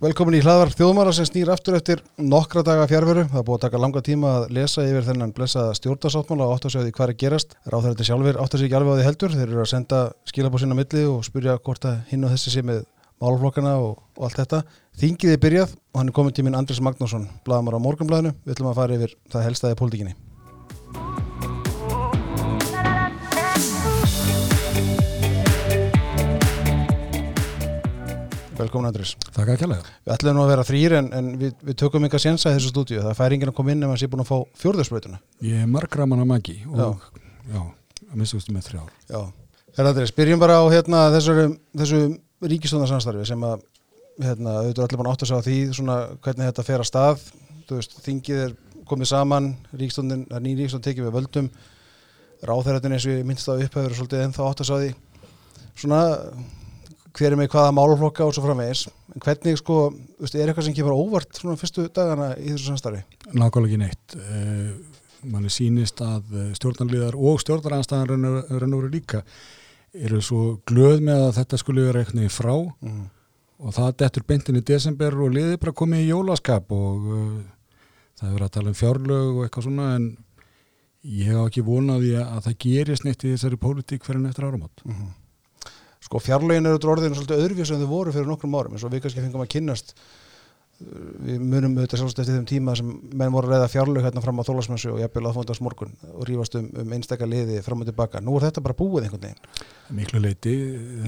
Velkomin í hlaðvarp þjóðmála sem snýr aftur eftir nokkra daga fjárveru. Það er búið að taka langa tíma að lesa yfir þennan blessaða stjórnarsáttmála og átt að segja því hvað er gerast. Ráþærandi sjálfur átt að segja ekki alveg á því heldur. Þeir eru að senda skilabóð sína milli og spurja hvort að hinn og þessi sé með málflokkana og, og allt þetta. Þingið er byrjað og hann er komin tíminn Andris Magnússon, blagamar á morgunblæðinu. Við ætlum að fara yfir það helstaði pólitíkinni. Velkomin Andris. Þakka ekki alveg. Við ætlum nú að vera þrýr en, en við, við tökum ykkar sénsa í þessu stúdíu. Það fær ingen að koma inn ef hann sé búin að fá fjórðarspröytuna. Ég er margraman að magi og já, að minnstu með þrjár. Já, herra Andris, byrjum bara á hérna, þessu, þessu ríkistónarsamstarfi sem að hérna, auðvitað allir búin átt að segja því svona hvernig þetta fer að stað. Veist, þingið er komið saman, er ný ríkistón tekið við völdum, ráþæratin eins og ég minnst það upphefur svolítið ennþá átt að segja því. Svona hver er með hvaða málflokka og svo framvegis. Hvernig sko, veist, er eitthvað sem kemur óvart svona fyrstu dagana í þessu samstarfi? Nákvæmlega ekki neitt. Uh, manni sínist að stjórnarliðar og og veru líka eru svo glöð með að þetta skulle vera eitthvað frá. Mm. og það dettur beintin í desember og liði bara komið í jólaskap og uh, það er að tala um fjárlög og eitthvað svona en ég hef ekki vonaði að það gerist neitt í þessari pólitík fyrir nættur áramot mm -hmm sko fjarlögin eru orðinu svolítið öðruvís en þau voru fyrir nokkrum árum eins og við kannski fengum að kynnast við munum auðvitað sjálfsagt eftir þeim tíma sem menn voru að reyða fjarlög hérna fram á þólasmessu og jafnvel að fóndast morgun og rýfast um, um einstakar liði fram og tilbaka. Nú er þetta bara búið einhvern veginn. Miklu leiti,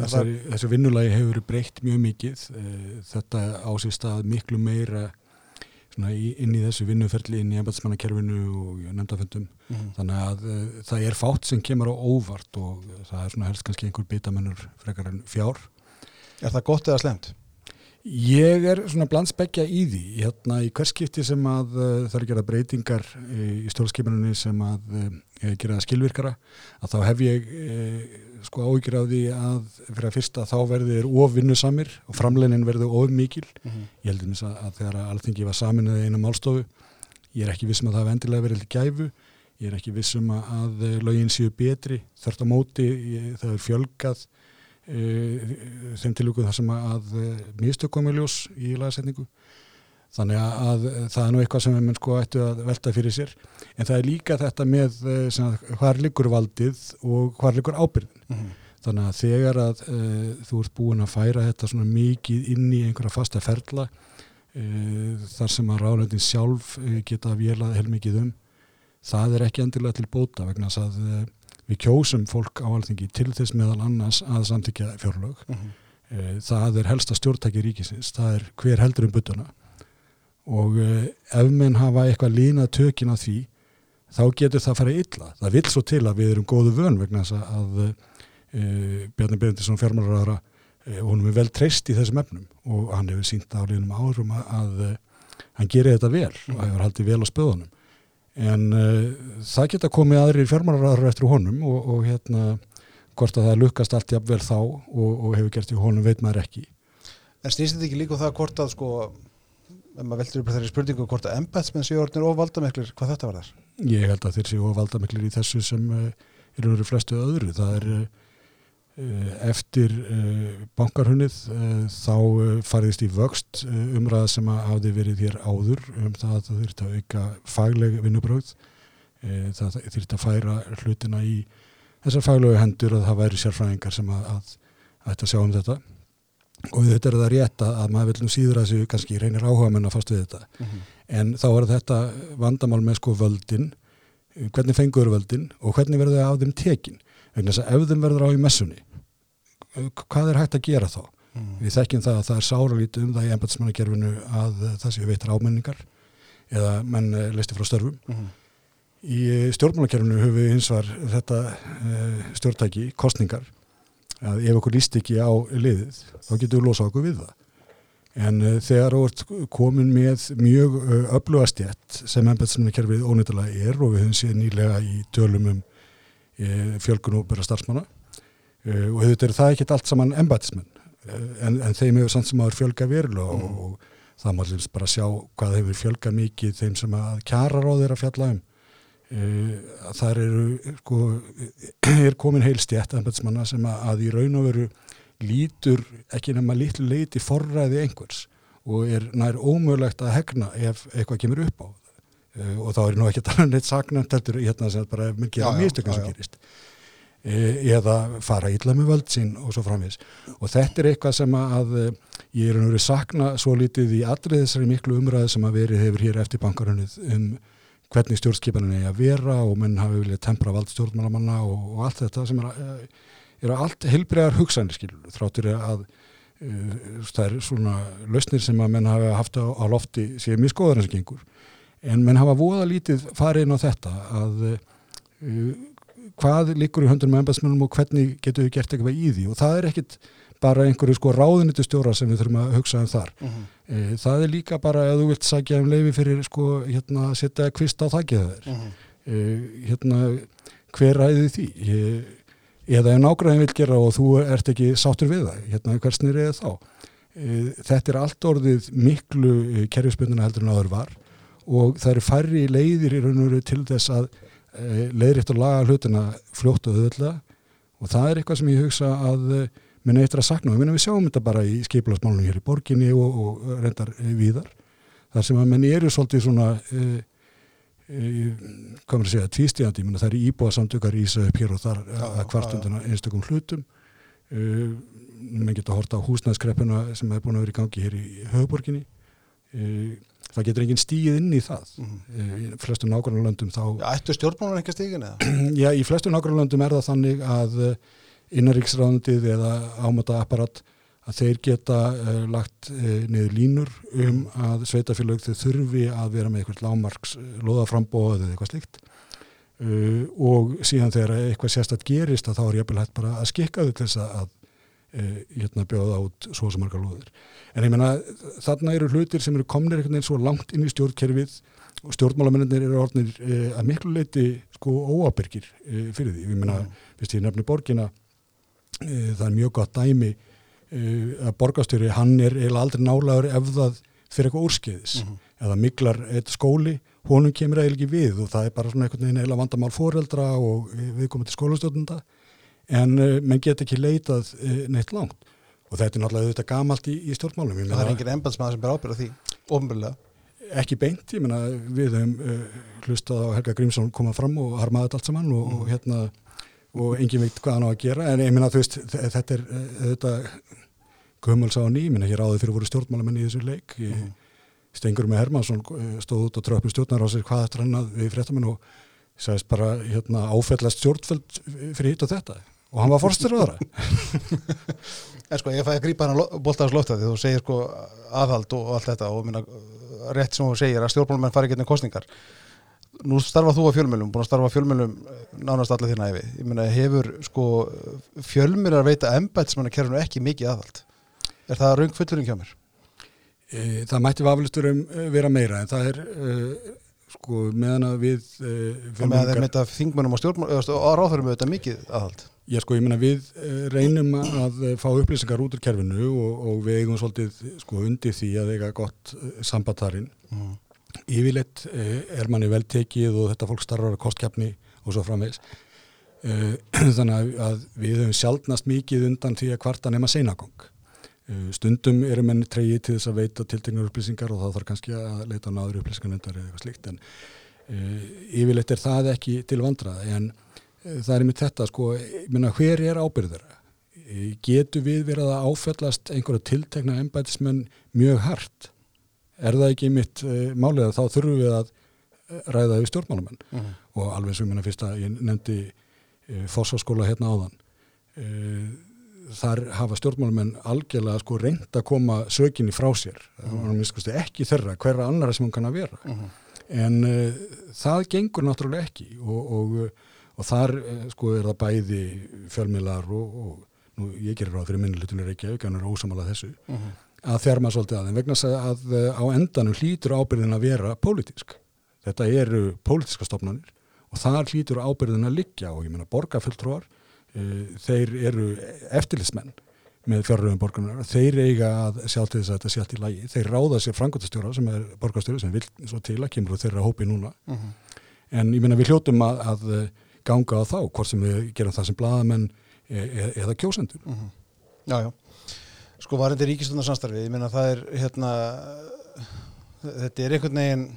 þessu vinnulagi hefur breykt mjög mikið. Eh, þetta ásist að miklu meira inn í þessu vinnuferli inn í ennbæðsmannakerfinu og nefndaföndum mm þannig að uh, það er fátt sem kemur á óvart og það er svona helst kannski einhver bitamennur frekar en fjár. Er það gott eða slemt? Ég er svona blandsbeggja í því. Hérna í hverskipti sem að uh, það er gerað breytingar uh, í stjórnskipunni sem að uh, gera skilvirkara að þá hef ég uh, sko áhyggjur af því að fyrir að fyrsta þá verður ofvinnusamir og framleinin verður ofmikil mm -hmm. ég held eins að, að þegar alltingi var samin eða einu málstofu ég er ekki vissum að það hef endilega verið gæfu. Ég er ekki vissum að, að lögin séu betri þörft á móti ég, það er fjölgað. Eh, þeim tilvíkuð þar sem að eh, mistökkomi ljós í lagasetningu. Þannig að það er nú eitthvað sem við sko ættu að velta fyrir sér. En það er líka þetta með eh, hvar liggur valdið og hvar liggur ábyrðin mm -hmm. þannig að þegar að uh, þú ert búin að færa þetta svona mikið inn í einhverja fasta ferla uh, þar sem að ráðlöndin sjálf geta vélað heilmikið um það er ekki endilega til bóta vegna að við kjósum fólk á alþengi til þess meðal annars að samtíkja fjárlög uh mhm. eh, -huh. það er helsta stjórntæki ríkisins, það er hver heldur um byttuna og uh, ef menn hafa eitthvað lína tökin að því þá getur það að fara illa það vil svo til að við erum góðu vön vegna þess að uh, Bjarni Byrjandisson fjármálaráðara honum er vel treyst í þessum efnum og hann hefur sínt á liðnum árum að, að hann gerir þetta vel og mhm. hefur haldið vel á spöðunum en uh, það geta komið aðri fjármálarar eftir honum og, og hérna hvort að það lukast allt jafnvel þá og, og hefur gert í honum veit maður ekki En snýst þetta ekki líka það hvort að sko, ef maður veldur upp þeirri spurningu hvort að embetsmenn séu orðinir og valdameklir hvað þetta var þar? Ég held að þeir séu og valdameklir í þessu sem uh, eru verið flestu öðru, það er uh, Eh, eftir eh, bankarhunnið eh, þá fariðist í vöxt umræða sem hafði verið hér áður um það að það þurfti að auka fagleg vinnubröð það þurfti að færa hlutina í þessar faglegu hendur að það væri sérfræðingar sem að, að, að að sjá um þetta. Og þetta er það rétt að maður vil nú síður að þessu kannski reynir áhuga menn að fast við þetta. Mm -hmm. en þá er þetta vandamál með sko völdin. Hvernig fengur völdin og hvernig verður það á þeim tekin vegna þess að ef þeim verður á í messunni hvað er hægt að gera þá mm. við þekkjum það að það er sáralítið um það í ennbætsmannakerfinu að það séu veitar ámenningar eða menn eh, listi frá störfum mm. í stjórnmálakerfinu höfum við hins var þetta stjórntæki, kostningar að ef okkur líst ekki á liðið þá getur við losa okkur við það en þegar ert komin með mjög öflugastjett sem ennbætsmannakerfið ónýttilega er og við höfum séð nýlega í tölum um fjölgun og byrja starfsmanna. Uh, og þetta er það ekki allt saman embætismenn uh, en, en þeim hefur samt sem aður fjölga verulega mm. og, og það má lífst bara sjá hvað hefur fjölga mikið þeim sem að kjara ráðir að fjalla um. Uh, þar eru sko, er komin heilstjætt embætismanna sem að, að í raun og veru lítur ekki nema litlu leiti forræði einhvers og er nær ómögulegt að hegna ef eitthvað kemur upp á og þá er nú ekki talað neitt saknæmt heldur hérna sem bara mér gera mistökum sem gerist. Uh, eða fara illa með völd sín og svo framvis og þetta er eitthvað sem að uh, ég er nú verið sakna svo litið í allrið þessari miklu umræði sem að verið hefur hér eftir bankarunnið um hvernig stjórnskipanin er að vera og menn hafi viljað tempra vald stjórnmálamanna og, og allt þetta sem er, er allt heilbregar hugsanir skilur þráttur að uh, það er svona lausnir sem að menn hafa haft á, á lofti sér mjög skoðar eins og gengur en menn hafa voða lítið farið inn á þetta að uh, hvað likur í höndunum með embæðsmennum og hvernig getur við gert eitthvað í því og það er ekkit bara einhverju sko ráðunitu stjóra sem við þurfum að hugsa um þar. -huh. e, það er líka bara að þú vilt sagja um leifi fyrir sko hérna að setja kvist á þakkið þeir. Uh -huh. e, hérna hver ræði því? Ég, eða ef nágræðin vil gera og þú ert ekki sáttur við það, hérna hversnir er þá? E, þetta er allt orðið miklu kerfisbundina heldur en áður var og það eru færri leiðir í raun og veru til þess að leiðriðt og laga hlutina fljótt og öðvöldlega og það er eitthvað sem ég hugsa að minn eitthvað að sakna. Og við sjáum þetta bara í skeipilagsmálunum hér í borginni og, og reyndar viðar þar sem að menn eru svolítið svona e, e, hvað maður segja tvístíðandi, það er íbúa samtökar ísa upp hér og þar að kvartunduna einstakum hlutum. E, menn geta að horta á húsnæðskreppuna sem er búin að vera í gangi hér í höfuborginni það getur enginn stíð inn í það mm -hmm. í flestum nákvæmlega löndum þá ættu stjórnmálan ekki stígin eða? Já, í flestum nákvæmlega löndum er það þannig að innaríksráðundið eða ámata apparat að þeir geta uh, lagt uh, niður línur um að sveitafélag þau þurfi að vera með eitthvað lámarks uh, loðaframbóð eða eitthvað slikt og síðan þegar eitthvað sérstætt gerist að þá er jafnvel hægt bara að skikka þau til þess að hérna, bjóða át svo sem margar loður. En ég menna þarna eru hlutir sem eru komnir einhvern veginn svo langt inn í stjórnkerfið og stjórnmálamennir eru orðnir að miklu leiti sko óábyrgir fyrir því. Ég menna, mm. fyrst ég nefni borgina Eh, það er mjög gott dæmi eh, að borgastjóri, hann er eiginlega aldrei nálaður ef það fyrir eitthvað úrskeiðis mhm. -huh. eða miklar skóli honum kemur eiginlega ekki við og það er bara svona einhvern veginn eiginlega vandamál foreldra og við komum til skólastjóðnunda en uh, menn get ekki leitað uh, neitt langt og þetta er náttúrulega auðvitað gamalt í, í stjórnmálum Það er engin embalsmaður sem er ábyrðað því, ofnbjörlega Ekki beint, ég menna við höfum hlustað á Helga Grímsson komað fram og harmaðið allt saman og, uh -huh. og hérna og engin veit hvað hann á að gera en ég minna þú veist þetta er þetta gömulsa á ný, minna hér áður fyrir voru stjórnmálamenn í þessu leik ég, mm. Stengur með Hermansson stóð út og tröfnum stjórnar á sér hvað þetta rannað við fréttamenn og sagðist bara hérna, áfellast stjórnfjöld fyrir hitt og þetta og hann var forstur á það En sko ég fæði að grípa hann bóltaðars lofta því þú segir sko aðhald og allt þetta og minna rétt sem þú segir að stjórnmálamenn fari í kostningar nú starfa þú á fjölmjölum, búin að starfa á fjölmjölum eh, nánast allir þérna efi. Ég meina, hefur sko fjölmjölar að veita embætismannakerfinu ekki mikið aðhald? Er það raung fullurinn hjá mér? E, það mætti vaflistur um eh, vera meira, en það er uh, sko meðan að við uh, Það með að þeir meita þingmennum á stjórnmjölum og ráðhörum auðvitað mikið aðhald? Já sko, ég meina við reynum að fá upplýsingar út úr kerfinu og, og við eigum svolítið sko undir því að eiga gott sambantarinn mm. Yfirleitt eh, er manni vel tekið og þetta fólk starfar að kostkjapni og svo framvegs eh, þannig að við höfum sjálfnast mikið undan því að hvarta nema seinagong. eh, stundum eru menni treyið til þess að veita tiltegnar upplýsingar og þá þarf kannski að leita á náður upplýsingarnendar eða eitthvað slíkt en yfirleitt er það ekki til vandrað en það er með þetta sko, minna, hver er ábyrður getur við verið að áfellast einhverja tiltegna ennbætismenn mjög hart er það ekki mitt málið að þá þurfum við að eh, ræða við stjórnmálamenn uh mhm. -huh. og alveg sem minna fyrst að ég nefndi fósaskóla hérna áðan þar hafa stjórnmálamenn algjörlega sko reynd að koma sökinni frá sér -huh. Mhm. ekki þeirra, hverra annara sem hún kann að vera -huh. Mhm. en það gengur náttúrulega ekki og, og, og þar sko er það bæði fjölmiðlar og, og nú, ég gerir ráð fyrir minnilutunir ekki, ekki hann er ósamalað þessu að þjárma svolítið að þeim vegna að eh, á endanum hlýtur ábyrðin að vera pólitísk. Þetta eru pólitíska stofnanir og þar hlýtur ábyrðin að liggja og ég menna borgarfulltrúar, þeir eru eftirlismenn með fjárröðum borgarnar, þeir eiga að sjá til þess að þetta sé allt í lagi. Þeir ráða sér frangotastjóra sem er borgarstjóri sem vil svo til að kemur þeirra hópi núna. Uh mhm. -huh. En ég menna við hljótum að, að ganga á þá, hvort sem við gerum það sem bladamenn e, e, eða kjósendur. Uh mhm. -huh. Já, já Sko varandi ríkistundarsamstarfið, ég meina það er hérna, þetta er einhvern veginn,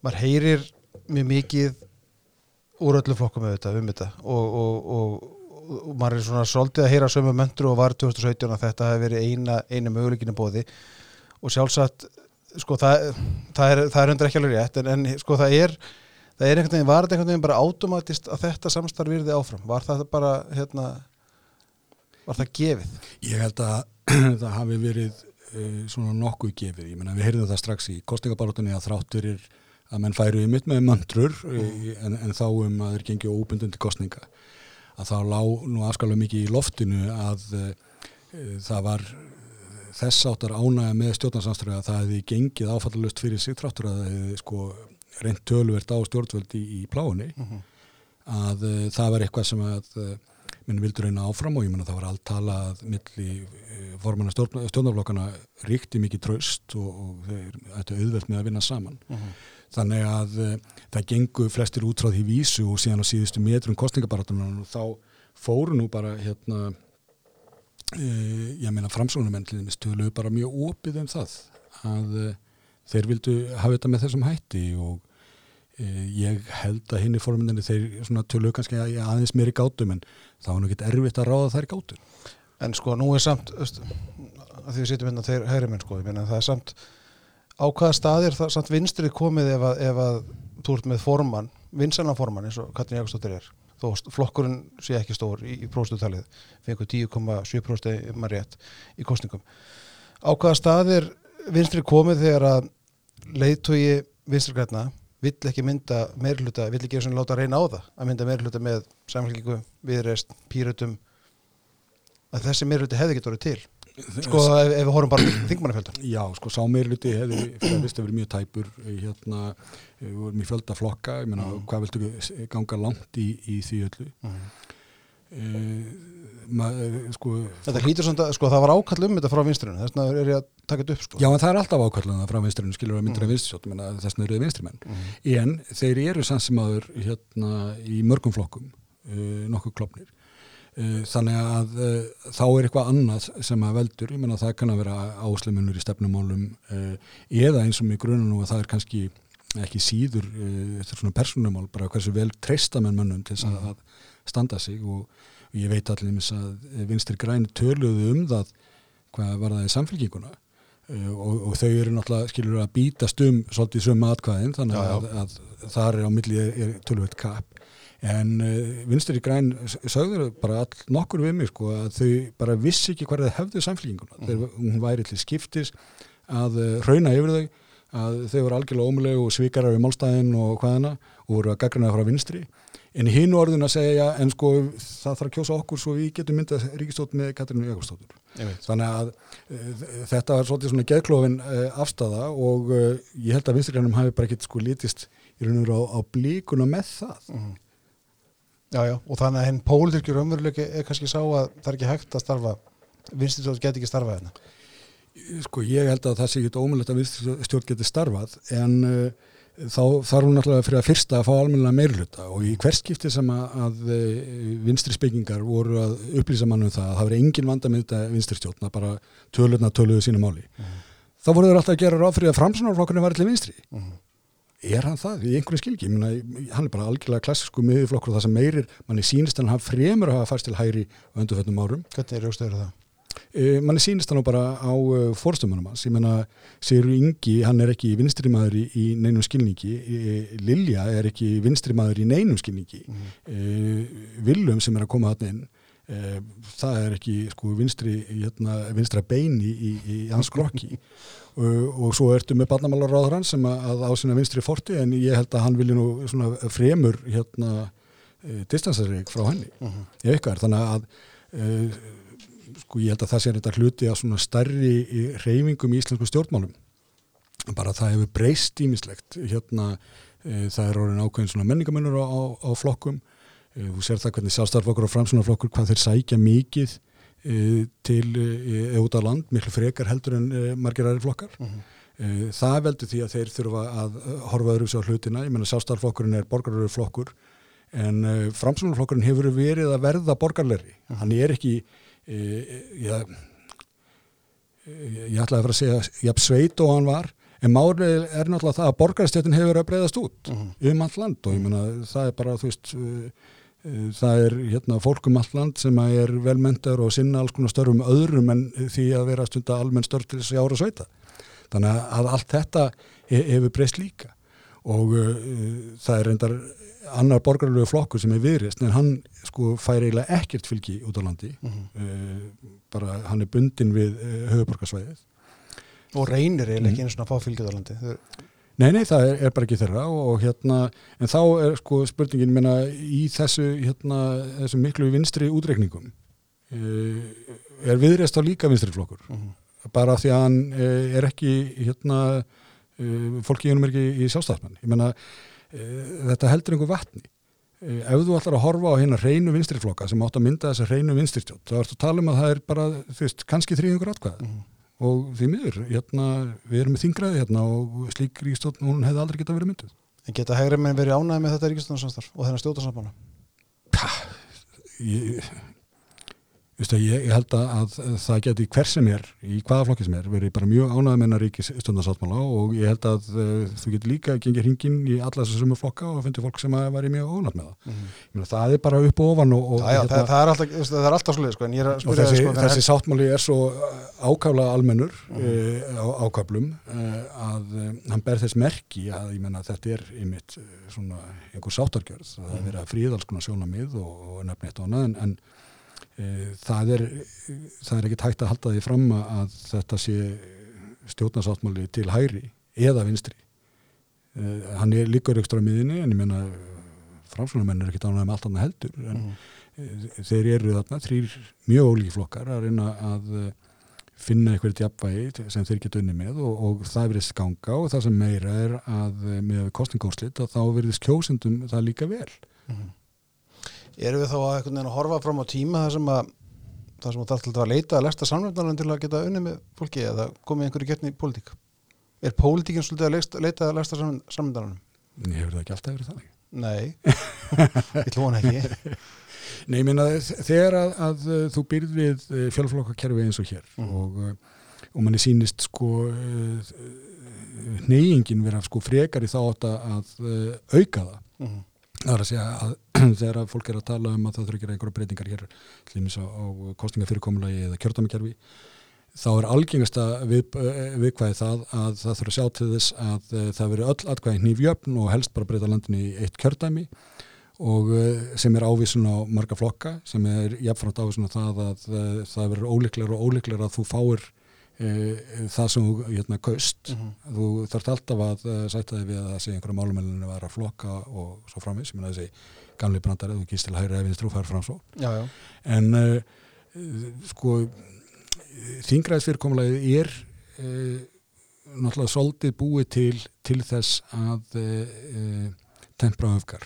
maður heyrir mjög mikið úr öllu flokkum þetta, um þetta. Og, og, og, og maður er svona svolítið að heyra sömu möndru og var 2017 að þetta hefði verið eina, einu möguleikinu bóði og sjálfsagt, sko það, það er, er undir ekki alveg rétt en, en sko það er, það er einhvern veginn, var þetta einhvern veginn bara automatist að þetta samstarf virði áfram, var það bara hérna, var það gefið? Ég held að það hafi verið uh, svona nokkuð gefið, ég menna við heyrðum það strax í kostningabaróttunni að þrátturir að menn færu í mitt með möndrur mm. en, en þá um að þeir gengja óbundun til kostninga að þá lág nú afskalega mikið í loftinu að uh, það var þess áttar ánægja með stjórnarsamströðu að það hefði gengið áfallalust fyrir sig tráttur að það hefði sko reynd tölvert á stjórnvöldi í, í pláinni mm -hmm. að uh, það var eitthvað sem að uh, minn vildur reyna áfram og ég menna það var allt talað milli uh, formanna stjórn, stjórnarflokkana ríkti mikið tröst og, og þeir ættu auðvelt með að vinna saman mm -hmm. Þannig að það gengu flestir útráð í vísu og síðan á síðustu metrum kostningabaratunum og þá fóru nú bara hérna Uh, ég meina framsóknumenn stöluðu bara mjög opið um það að uh, þeir vildu hafa þetta með þessum hætti og ég held að hinn í forminni þeir töluðu kannski að aðeins mér í gátum en það var náttúrulega erfitt að ráða þær gátum. En sko nú er samt því við sittum hérna þeir hægri menn sko það er samt á hvaða staðir það samt vinstrið komið ef að, ef að þú ert með formann, vinsanna formann eins og Katrin Jakobsdóttir er? Þó flokkurinn sé ekki stór í, í próstutalið fengur 10,7% maður rétt í kostningum á hvaða staðir vinstri komið þegar að leiðtogi vinstri græna vill ekki mynda meirluta, vill ekki láta reyna á það að mynda meirluta með samfélkingu viðreist, pýrutum að þessi meirluti hefði ekki dórið til sko ef, ef við horfum bara þingmannafjölda Já, sko sá meirluti hefði fyrir að vist að vera mjög tæpur hérna, við vorum í fjölda flokka ég menna, mm. hvað viltu ganga langt í, í því öllu mm. uh, ma, sko, Þetta hlýtur svona, sko það var ákall um þetta frá vinstrinu, þess vegna er ég að taka þetta upp sko. Já, en það er alltaf ákall um það frá vinstrinu, skilur að myndir að vinstrisjótt þess vegna eru þið vinstrimenn, mm. en þeir eru sann sem aður hérna í mörgum flokkum, nokkuð klopnir þannig að uh, þá er eitthvað annað sem að veldur, ég menna það kann að vera ásleimunur í stefnumálum uh, eða eins og mjög grunum að það er kannski ekki síður eftir svona persónumál, bara hversu vel treysta menn mönnum til þess að, að standa sig. Og, og ég veit allir mis að vinstir græni töluðu um það hvað var það í samfélkinguna og, og þau eru náttúrulega skilur að bítast um svolítið sömu atkvæðin þannig já. Að, að þar er á milli er, er tölvöld kap en uh, vinstri græn sögður bara all nokkur við mig sko að þau bara vissi ekki hvað það hefðu samfélginguna, mm. þegar hún væri til skiptis að uh, rauna yfir þau að þau voru algjörlega ómuleg og svíkarar við málstæðin og hvaðana og voru að gaggruna frá vinstri. En hinn orðin að segja en sko það þarf að kjósa okkur svo við getum myndað ríkistótt með Katrinu Jökulstóttur þannig að uh, þetta var svolítið svona geðklófin uh, afstafa og uh, ég held að vinstrigrænum hafi bara ekkert sko lítist í raun og á, á blíkuna með það. Mm. Já, já, og þannig að henn pólitirkjur umveruleiki er kannski sá að það er ekki hægt að starfa vinstistjórn geti ekki starfað hérna Sko ég held að það sé ekki ómulett að vinstistjórn geti starfað en uh, þá þarf hún náttúrulega fyrir að fyrsta að fá almenna meirluta og í hverskipti sem að, að uh, vinstri spekingar voru að upplýsa mannum það að það veri engin vanda með þetta vinstristjórn að bara tölurna töluðu sína máli mhm. -huh. þá voru þeir alltaf að gera ráð fyrir að framsunarflokkurinn var allir vinstri -huh er hann það? Í einhverju skilgi Muna, hann er bara algjörlega klassisku miðurflokkur og það sem meirir, manni sínist hann fremur að hafa færst til hæri á önduðföldnum árum. Hvernig er raustöður það? E, manni sínist hann bara á uh, fórstömmunum hans, ég menna Sigur Ingi, hann er ekki vinstrimaður í, í neinum skilningi, e, Lilja er ekki vinstrimaður í neinum skilningi. Mm. e, Willum sem er að koma hann inn það er ekki sko vinstri hérna, vinstra beini í, í, hans krokki og, og svo ertu með barnamálaráður hans sem að á sína vinstri forti en ég held að hann vilja nú svona fremur hérna e, distansarreik frá henni. Uh -huh. ef er. Þannig að e, sko ég held að það sé þetta hluti að svona starri reyfingum í íslensku stjórnmálum. Bara það hefur breyst ímislegt hérna e, það er orðin ákveðin svona menningamennur á, á, á flokkum. Þú sér það hvernig sjálfstæðarflokkur og framsunarflokkur hvað þeir sækja mikið til e, út á land, miklu frekar heldur en e, margir aðri flokkar. Mhm. -huh. Það veldur því að þeir þurfa að horfa öðru sér á hlutina. Ég menna sjálfstæðarflokkurinn er borgarlöru flokkur en framsunarflokkurinn hefur verið að verða borgarleri. Uh -huh. Hann er ekki, ja, ég ætlaði að fara að segja jafn sveit og hann var en málið er náttúrulega það að borgarstjötin hefur verið að breyðast út Mhm. um allt land og ég meina það er bara þú veist það er hérna fólk um allt land sem er velmendar og sinna alls konar störfum öðrum en því að vera stunda almenn störf til þess að ára sveita. Þannig að allt þetta he hefur breyst líka. Og uh, það er reyndar annar borgarlegu flokkur sem er viðrist en hann sko fær eiginlega ekkert fylgi út á landi. Mhm. uh, bara hann er bundin við uh, höfuborgarsvæðið og reynir eiginlega Mhm. ekki einu svona að fá fylgjöðalandi Nei, nei, það er, er bara ekki þeirra og, hérna, en þá er sko spurningin minna í þessu hérna, þessu miklu vinstri útreikningum uh, er viðreist á líka vinstri flokkur Mhm. bara því að hann uh, er ekki hérna, uh, fólki hennum er ekki í sjálfstæðsmann ég menna, uh, þetta heldur einhver vatni uh, ef þú ætlar að horfa á hérna reynu vinstri flokka sem átt að mynda þessi reynu vinstri stjórn, þá ertu að tala um að það er bara, þú veist, kannski þrýðingur atkvæða Mhm. Og því miður, hérna, við erum þingraði hérna og slík ríkstjórn, hún hefði aldrei getað verið mynduð. en geta hægri menn verið ánæði með þetta ríkistunarsamstarf og þennan stjórnarsambanna Ég, Vistu, ég, ég held að, að það geti hver sem er, í hvaða flokki sem er, verið bara mjög ánægð með ríkis stundarsáttmála og ég held að uh, þú getur líka að gengja hringin í alla þessu sumu flokka og finnir fólk sem að væri mjög ónægð með það. mm Meina, það er bara upp og ofan og, og, já, já, það, það er alltaf, það er alltaf svolítið sko, en ég er að spyrja þessi, þig, sko, þessi sáttmáli er svo ákaflega almennur Mhm. uh, á ákaflum uh, að uh, hann ber þess merki að menna þetta er einmitt svona einhver sáttargjörð, það er verið að fríða alls konar sjónamið og, og nefni eitt og annað en, en það er það er ekkit hægt að halda því fram að þetta sé stjórnarsáttmáli til hæri eða vinstri uh, hann er líka aukstra miðinni en ég menna framsvonamenn er ekkit ánægð með allt annað heldur en Mhm. þeir eru þarna þrýr mjög ólíki flokkar að reyna að eh, finna eitthvað djapvægi sem þeir geta unni með og, og það verðist ganga og það sem meira er að eh, með kostningónslit að þá verðist kjósendum það líka vel Mhm. Erum við þá að, einhvern veginn að horfa fram á tíma þar sem að það sem þú þarf alltaf að leita að lesta samverðnaran til að geta unni með fólki eða komið einhverju getni í pólitík Er pólitíkin svolítið að leita að lesta samverðnaranum? en hefur það ekki alltaf verið þannig Nei, ég tlóna ekki Nei, meina þegar að, að eh, þú byrð við fjölflokkakerfi eins og hér Mhm. og, eh, og manni sýnist sko neyingin vera sko frekar í þá átt að uh, auka það Mhm. Það er að segja að þegar að fólk er að tala um að það þurfa að gera einhverja breytingar hér til dæmis á, á kostningafyrirkomulagi eða kjördamekerfi þá er algengasta við, viðkvæði það að það þurfa að sjá til þess að uh, það veri öll atkvæði nýfjöfn og helst bara breyta landinu í eitt kjördæmi og uh, sem er ávísun á marga flokka sem er jafnframt ávísun á það að það verður ólíklegur og ólíklegur að þú fáir það sem þú hérna kaust Mhm. þú þarft alltaf að uh, sætta þig við að segja einhverja málumælinu að vera að flokka og svo framvis, ég meina þessi gamli brandari, þú gíst til hægri efinist trúfær fram svo. Já, já, en uh, sko þingræðsfyrirkomulagið er uh, náttúrulega soldið búið til til þess að uh, tempra öfgar.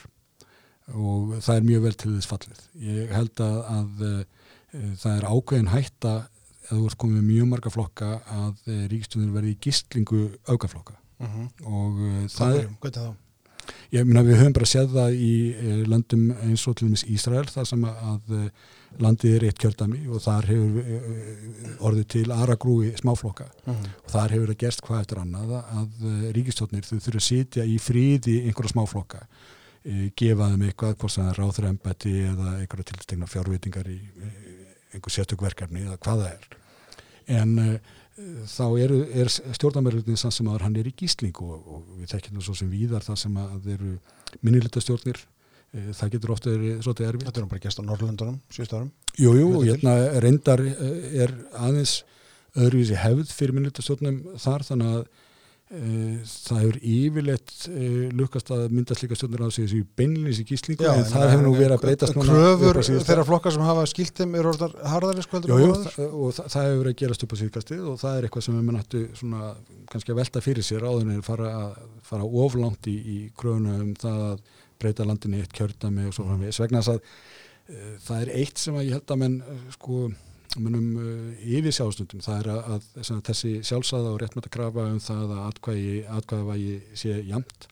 Og það er mjög vel til þess fallið. Ég held að, að það er ákveðin hætta að þú ert komið með mjög marga flokka að uh, ríkstjóðin verði í gistlingu öfgaflokka mhm. Og uh, það er, ég meina við höfum bara séð það í uh, löndum eins og til dæmis Ísrael þar sem að uh, landið er eitt kjördami og þar hefur uh, orðið til aragrúi smáflokka. Mhm. og þar hefur það gerst hvað eftir annað að uh, ríkistjóðnir þau þurfa að sitja í fríði einhverja smáflokka. Uh, gefa þeim eitthvað hvort sem það er ráður embætti eða einhverja tilstegna fjárvitingar í einhver sértökverkarni eða hvað það er. En uh, þá eru, er stjórnarmerlutin sann sem að hann er í gísling og, og við þekkjum það svo sem víðar það sem að eru minnilita stjórnir það getur ofta verið svolítið erfitt. Þetta er bara gæst á Norrlundunum, síðust árum. Jú, jú, og Hluta til. hérna reyndar eh, er aðeins öðruvísi hefð fyrir minniltastjórnum þar þannig að e, það hefur yfirleitt e, lukkast að mynda slíka stjórnir að segja beinlýs í gíslingu en það hefur nú verið að breytast núna Kröfur á þeirra flokka sem hafa skilt þeim eru orðar þa- og það, hefur verið að gerast upp á síðkastið og það er eitthvað sem við mannattu svona kannski að velta fyrir sér áður en fara, fara oflangt í, í kröfuna um það að breyta landinni eitt kjördami og svo framvegis. Vegna þess að uh, það er eitt sem að ég held að menn sko munum uh, yfir sjálfstundum það er að, að, að þessi sjálfsæða og réttmætt að krafa um það að atkvæði, atkvæðavægi sé jamt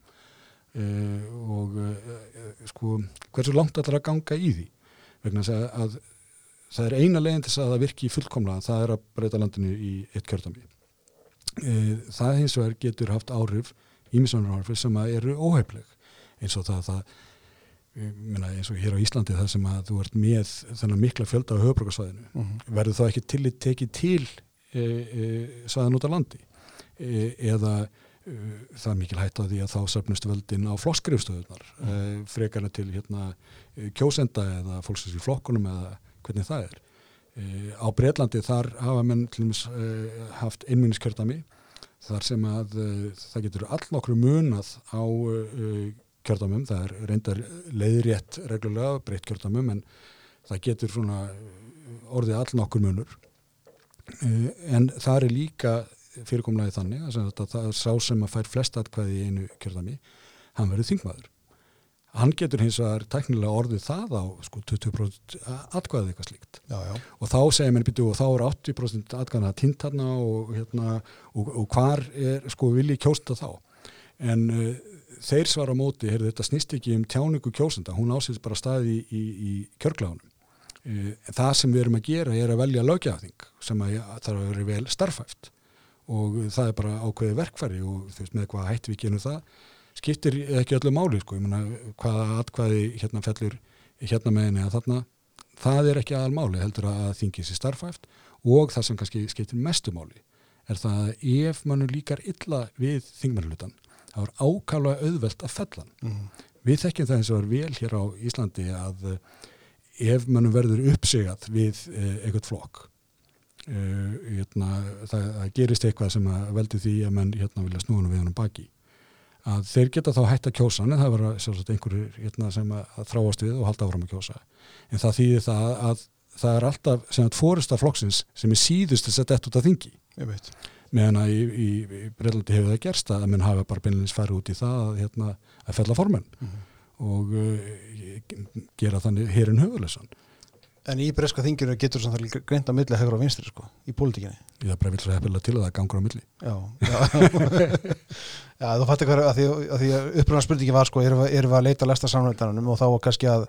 uh, og uh, uh, sko hversu langt ætlar að ganga í því? Vegna þess að, að það er eina leginn til að það virki fullkomlega, það er að breyta landinu í eitt kjörtami e, það hins vegar getur haft áhrif ímiðsvonur áhrif sem að eru óheifleg eins og það, það Minna, eins og hér á Íslandi það sem að þú ert með þennan mikla fjölda á höfbrukarsvæðinu mm -hmm. verður þá ekki tillit tekið til e, e, svæðan út á landi e, eða e, það er mikil hætt að því að þá söfnust völdin á flokkskrifstöðunar mm -hmm. frekarna til hérna, e, kjósenda eða fólksins í flokkunum eða hvernig það er e, á Breitlandi þar hafa menn dæmis, haft einminniskjörtami þar sem að það getur all nokkru munað á kjördamum, það er reyndar leiðrétt reglulega, breytt kjördamum en það getur svona orðið all nokkur munur. Eh, en það er líka fyrirkomlega þannig að það er sá sem að fær flest atkvæði í einu kjördami hann verður þingmaður. Hann getur hins vegar tæknilega orðið það á sko 20% atkvæðið eitthvað slíkt. Já, já. og þá segir mér býtu og þá er 80% atkvæðið að týnt hann og, hérna, og, og hvar er sko vilji kjósta þá? En uh, þeir svara móti, heyrðu þetta snýst ekki um tjáningu kjósenda, hún ásýðist bara staði í, í, í kjörgláðunum. E, það sem við erum að gera er að velja lögjaðing sem að er að vera vel starfæft og það er bara ákveði verkfæri og þú veist með hvað hætti við genum það skiptir ekki öllu máli sko, ég menna hvaða atkvæði hérna fellur hérna meðinni að þarna það er ekki aðal máli heldur að þingið sér starfæft og það sem kannski skiptir mestu máli er það að ef mannu líkar illa við þingmannlutan það var ákvæmlega auðvelt að fellan. Mm. Við þekkjum það eins og er vel hér á Íslandi að uh, ef mannum verður uppsigað við uh, eitthvað flokk uh, hérna, það, það gerist eitthvað sem veldi því að mann hérna, vilja snúna við hann baki að þeir geta þá hægt að kjósa en það var sjálfsagt einhverju hérna, sem að, að þráast við og halda áfram að kjósa en það þýðir það að, að það er alltaf sem að fórista flokksins sem er síðust að setja eftir út af þingi meðan að í, í, í Breitlandi hefur það gerst að menn hafa bara beinleins farið út í það að, hérna, að fella formen mm -hmm. og uh, gera þannig hérinn höfulesan. En í breska þinginu getur það líka greint að milli hefur á vinstri sko, í pólitíkinni? Er bara vilja að hefða til að það gangur á milli. Já, já. já þú fattu hvað að því að, að uppröðan spurningi var sko, erum við að leita að lesta samvægdanunum og þá var kannski að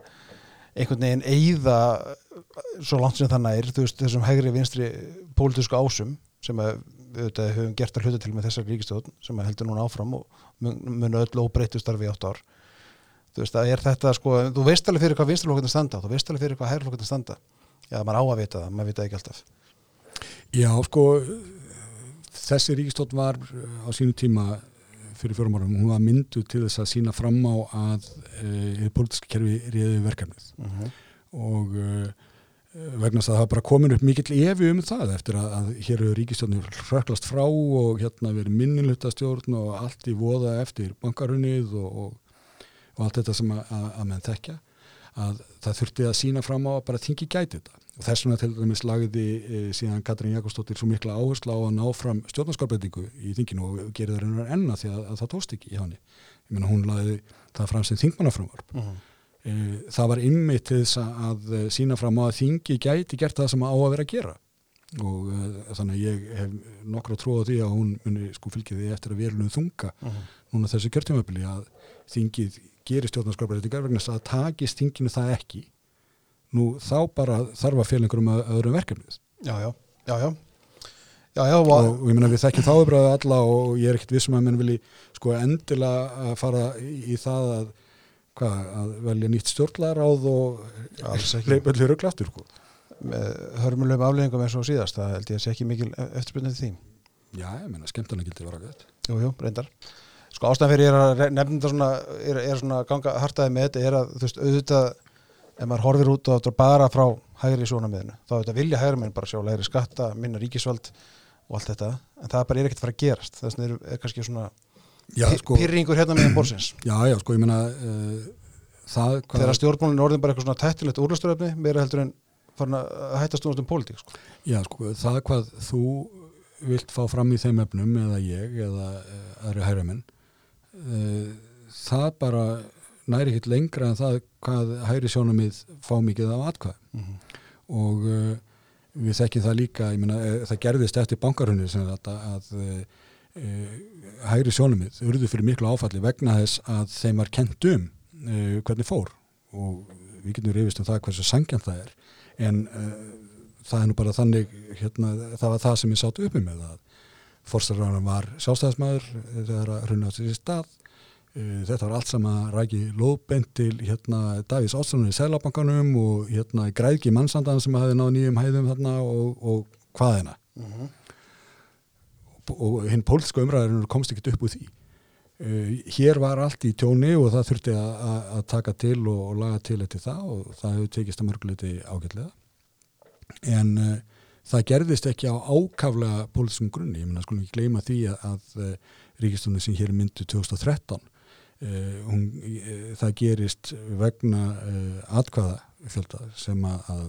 einhvern veginn eigða svo langt sem það nær, þú veist, þessum hegri vinstri pólitísku ásum sem að við höfum gert að hluta til með þessar ríkistöðun sem heldur núna áfram og mun öll óbreyttu starfi 8 ár þú veist að er þetta sko þú veist alveg fyrir hvað vinsturflokkurinn standa þú veist alveg fyrir hvað hærflokkurinn standa já maður á að vita það, maður vita ekki alltaf Já sko þessi ríkistöðun var á sínu tíma fyrir fjórum árum, hún var myndu til þess að sína fram á að e, politiska kerfi riði verkefnið uh mhm. -huh. og e, vegna að það bara komin upp mikill evi um það eftir að, að hér eru ríkistjórnir hröklast frá og hérna verið minninlutastjórn og allt í voða eftir bankarunnið og, og, og allt þetta sem að, að menn þekkja að það þurfti að sína fram á að bara þingi gæti þetta og þess vegna til dæmis lagði e, síðan Katrín Jakobsdóttir svo mikla áherslu á að ná fram stjórnarskarbeitingu í þinginu og gerði það reynar enna því að, að það tóst ekki í hann ég menna hún lagði það fram sem þingmannafrumvarp uh mhm. -huh. Eh, það var ymmið til þess að eh, sína fram á að þingi gæti gert það sem á að vera að gera og uh, þannig að ég hef nokkru að tróða því að hún muni sko fylgja því eftir að verðunum þunga uh mhm. -huh. núna þessu kjörtjómabili að þingið gerir stjórnarskapræðingar vegna að takist þinginu það ekki nú þá bara þarf að félengur um öðrum verkefnið Já, já, já, já. Já, og, ég menna við þekkjum þáðubröðu alla og ég er ekkert vissum að menn vilji sko endilega að fara í það að hvað, að velja nýtt stjórnlaráð og leipa allir rögglastur sko. með hörmulegum afleggingum eins og síðast, það held ég að sé ekki mikil eftirspunnið því. Já, ég menna, skemmtana gildi var að gæta Jú, jú, reyndar. Sko ástæðan fyrir ég að nefna þetta svona er, er svona ganga hartaði með þetta er að þú veist, auðvitað ef maður horfir út og bara frá hægri svona miðinu, þá auðvitað vilja hægri minn bara sjá læri skatta, minna ríkisvald og allt þetta, en það bara er ekkert að fara að gerast. Þess vegna er, er kannski svona sko, pyrringur hérna með borsins Já, já, sko, ég menna uh, það Þegar stjórnmálinn orðin bara eitthvað svona tættilegt úrlasturöfni, meira heldur en farin að hættast um pólitík sko. Já, sko, það hvað þú vilt fá fram í þeim efnum eða ég eða uh, aðri hægramenn uh, það bara næri hitt lengra en það hvað hægri sjónumið fá mikið af atkvæð mm -hmm. og uh, við þekkjum það líka, ég menna, það gerðist eftir bankarhunni sem þetta að uh, hægri sjónumið urðu fyrir miklu áfalli vegna þess að þeim var kent um uh, hvernig fór. Og við getum reyfist um það hversu sangjant það er. En uh, það er nú bara þannig hérna, það var það sem ég sátt uppi með að fórstarraðan var sjálfstæðismæður þegar að hrunna á þessi stað. Uh, þetta var allt saman ræki lóðbent til hérna Davís Ástránur í Sælabankanum og hérna græðki mannsandan sem hafi náð nýjum hæðum þarna og, og hvaðina Mm -hmm. Og, hinn pólitska umræðarinn komst ekkert upp úr því. Uh, hér var allt í tjóni og það þurfti að, taka til og, og laga til eftir það og það hefur tekist að mörguleiti ágætlega. En uh, það gerðist ekki á ákaflega pólitiskum grunni, ég menna skulum ekki gleyma því að, að uh, ríkistunni sem hér myndu 2013 hún, það gerist vegna atkvaða fjölda sem að, að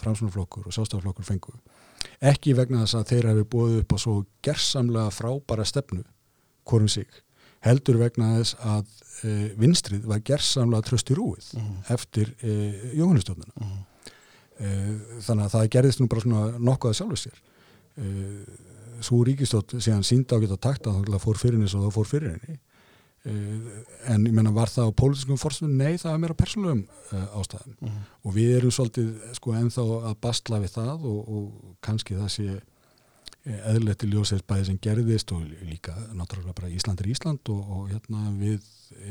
framsunarflokkur og sástaflokkur fengu ekki vegna þess að þeir hafi búið upp á svo gersamlega frábæra stefnu hvorum sig, heldur vegna þess að e, vinstrið var gersamlega tröst í rúið Mhm. eftir e, jóhanistjóðnuna Mhm. e, þannig að það gerðist nú bara svona nokkuð að sjálfu sér e, svo ríkistótt síðan sínda á geta takta þá fór fyrir henni svo þá fór fyrir henni en ég menna var það á pólitískum forstum? Nei, það var meira persónulegum e, ástæðum Mhm. og við erum svolítið sko ennþá að bastla við það og, og kannski það sé eðlilegt í ljósið bæði sem gerðist og líka náttúrulega bara Ísland er Ísland og, og hérna við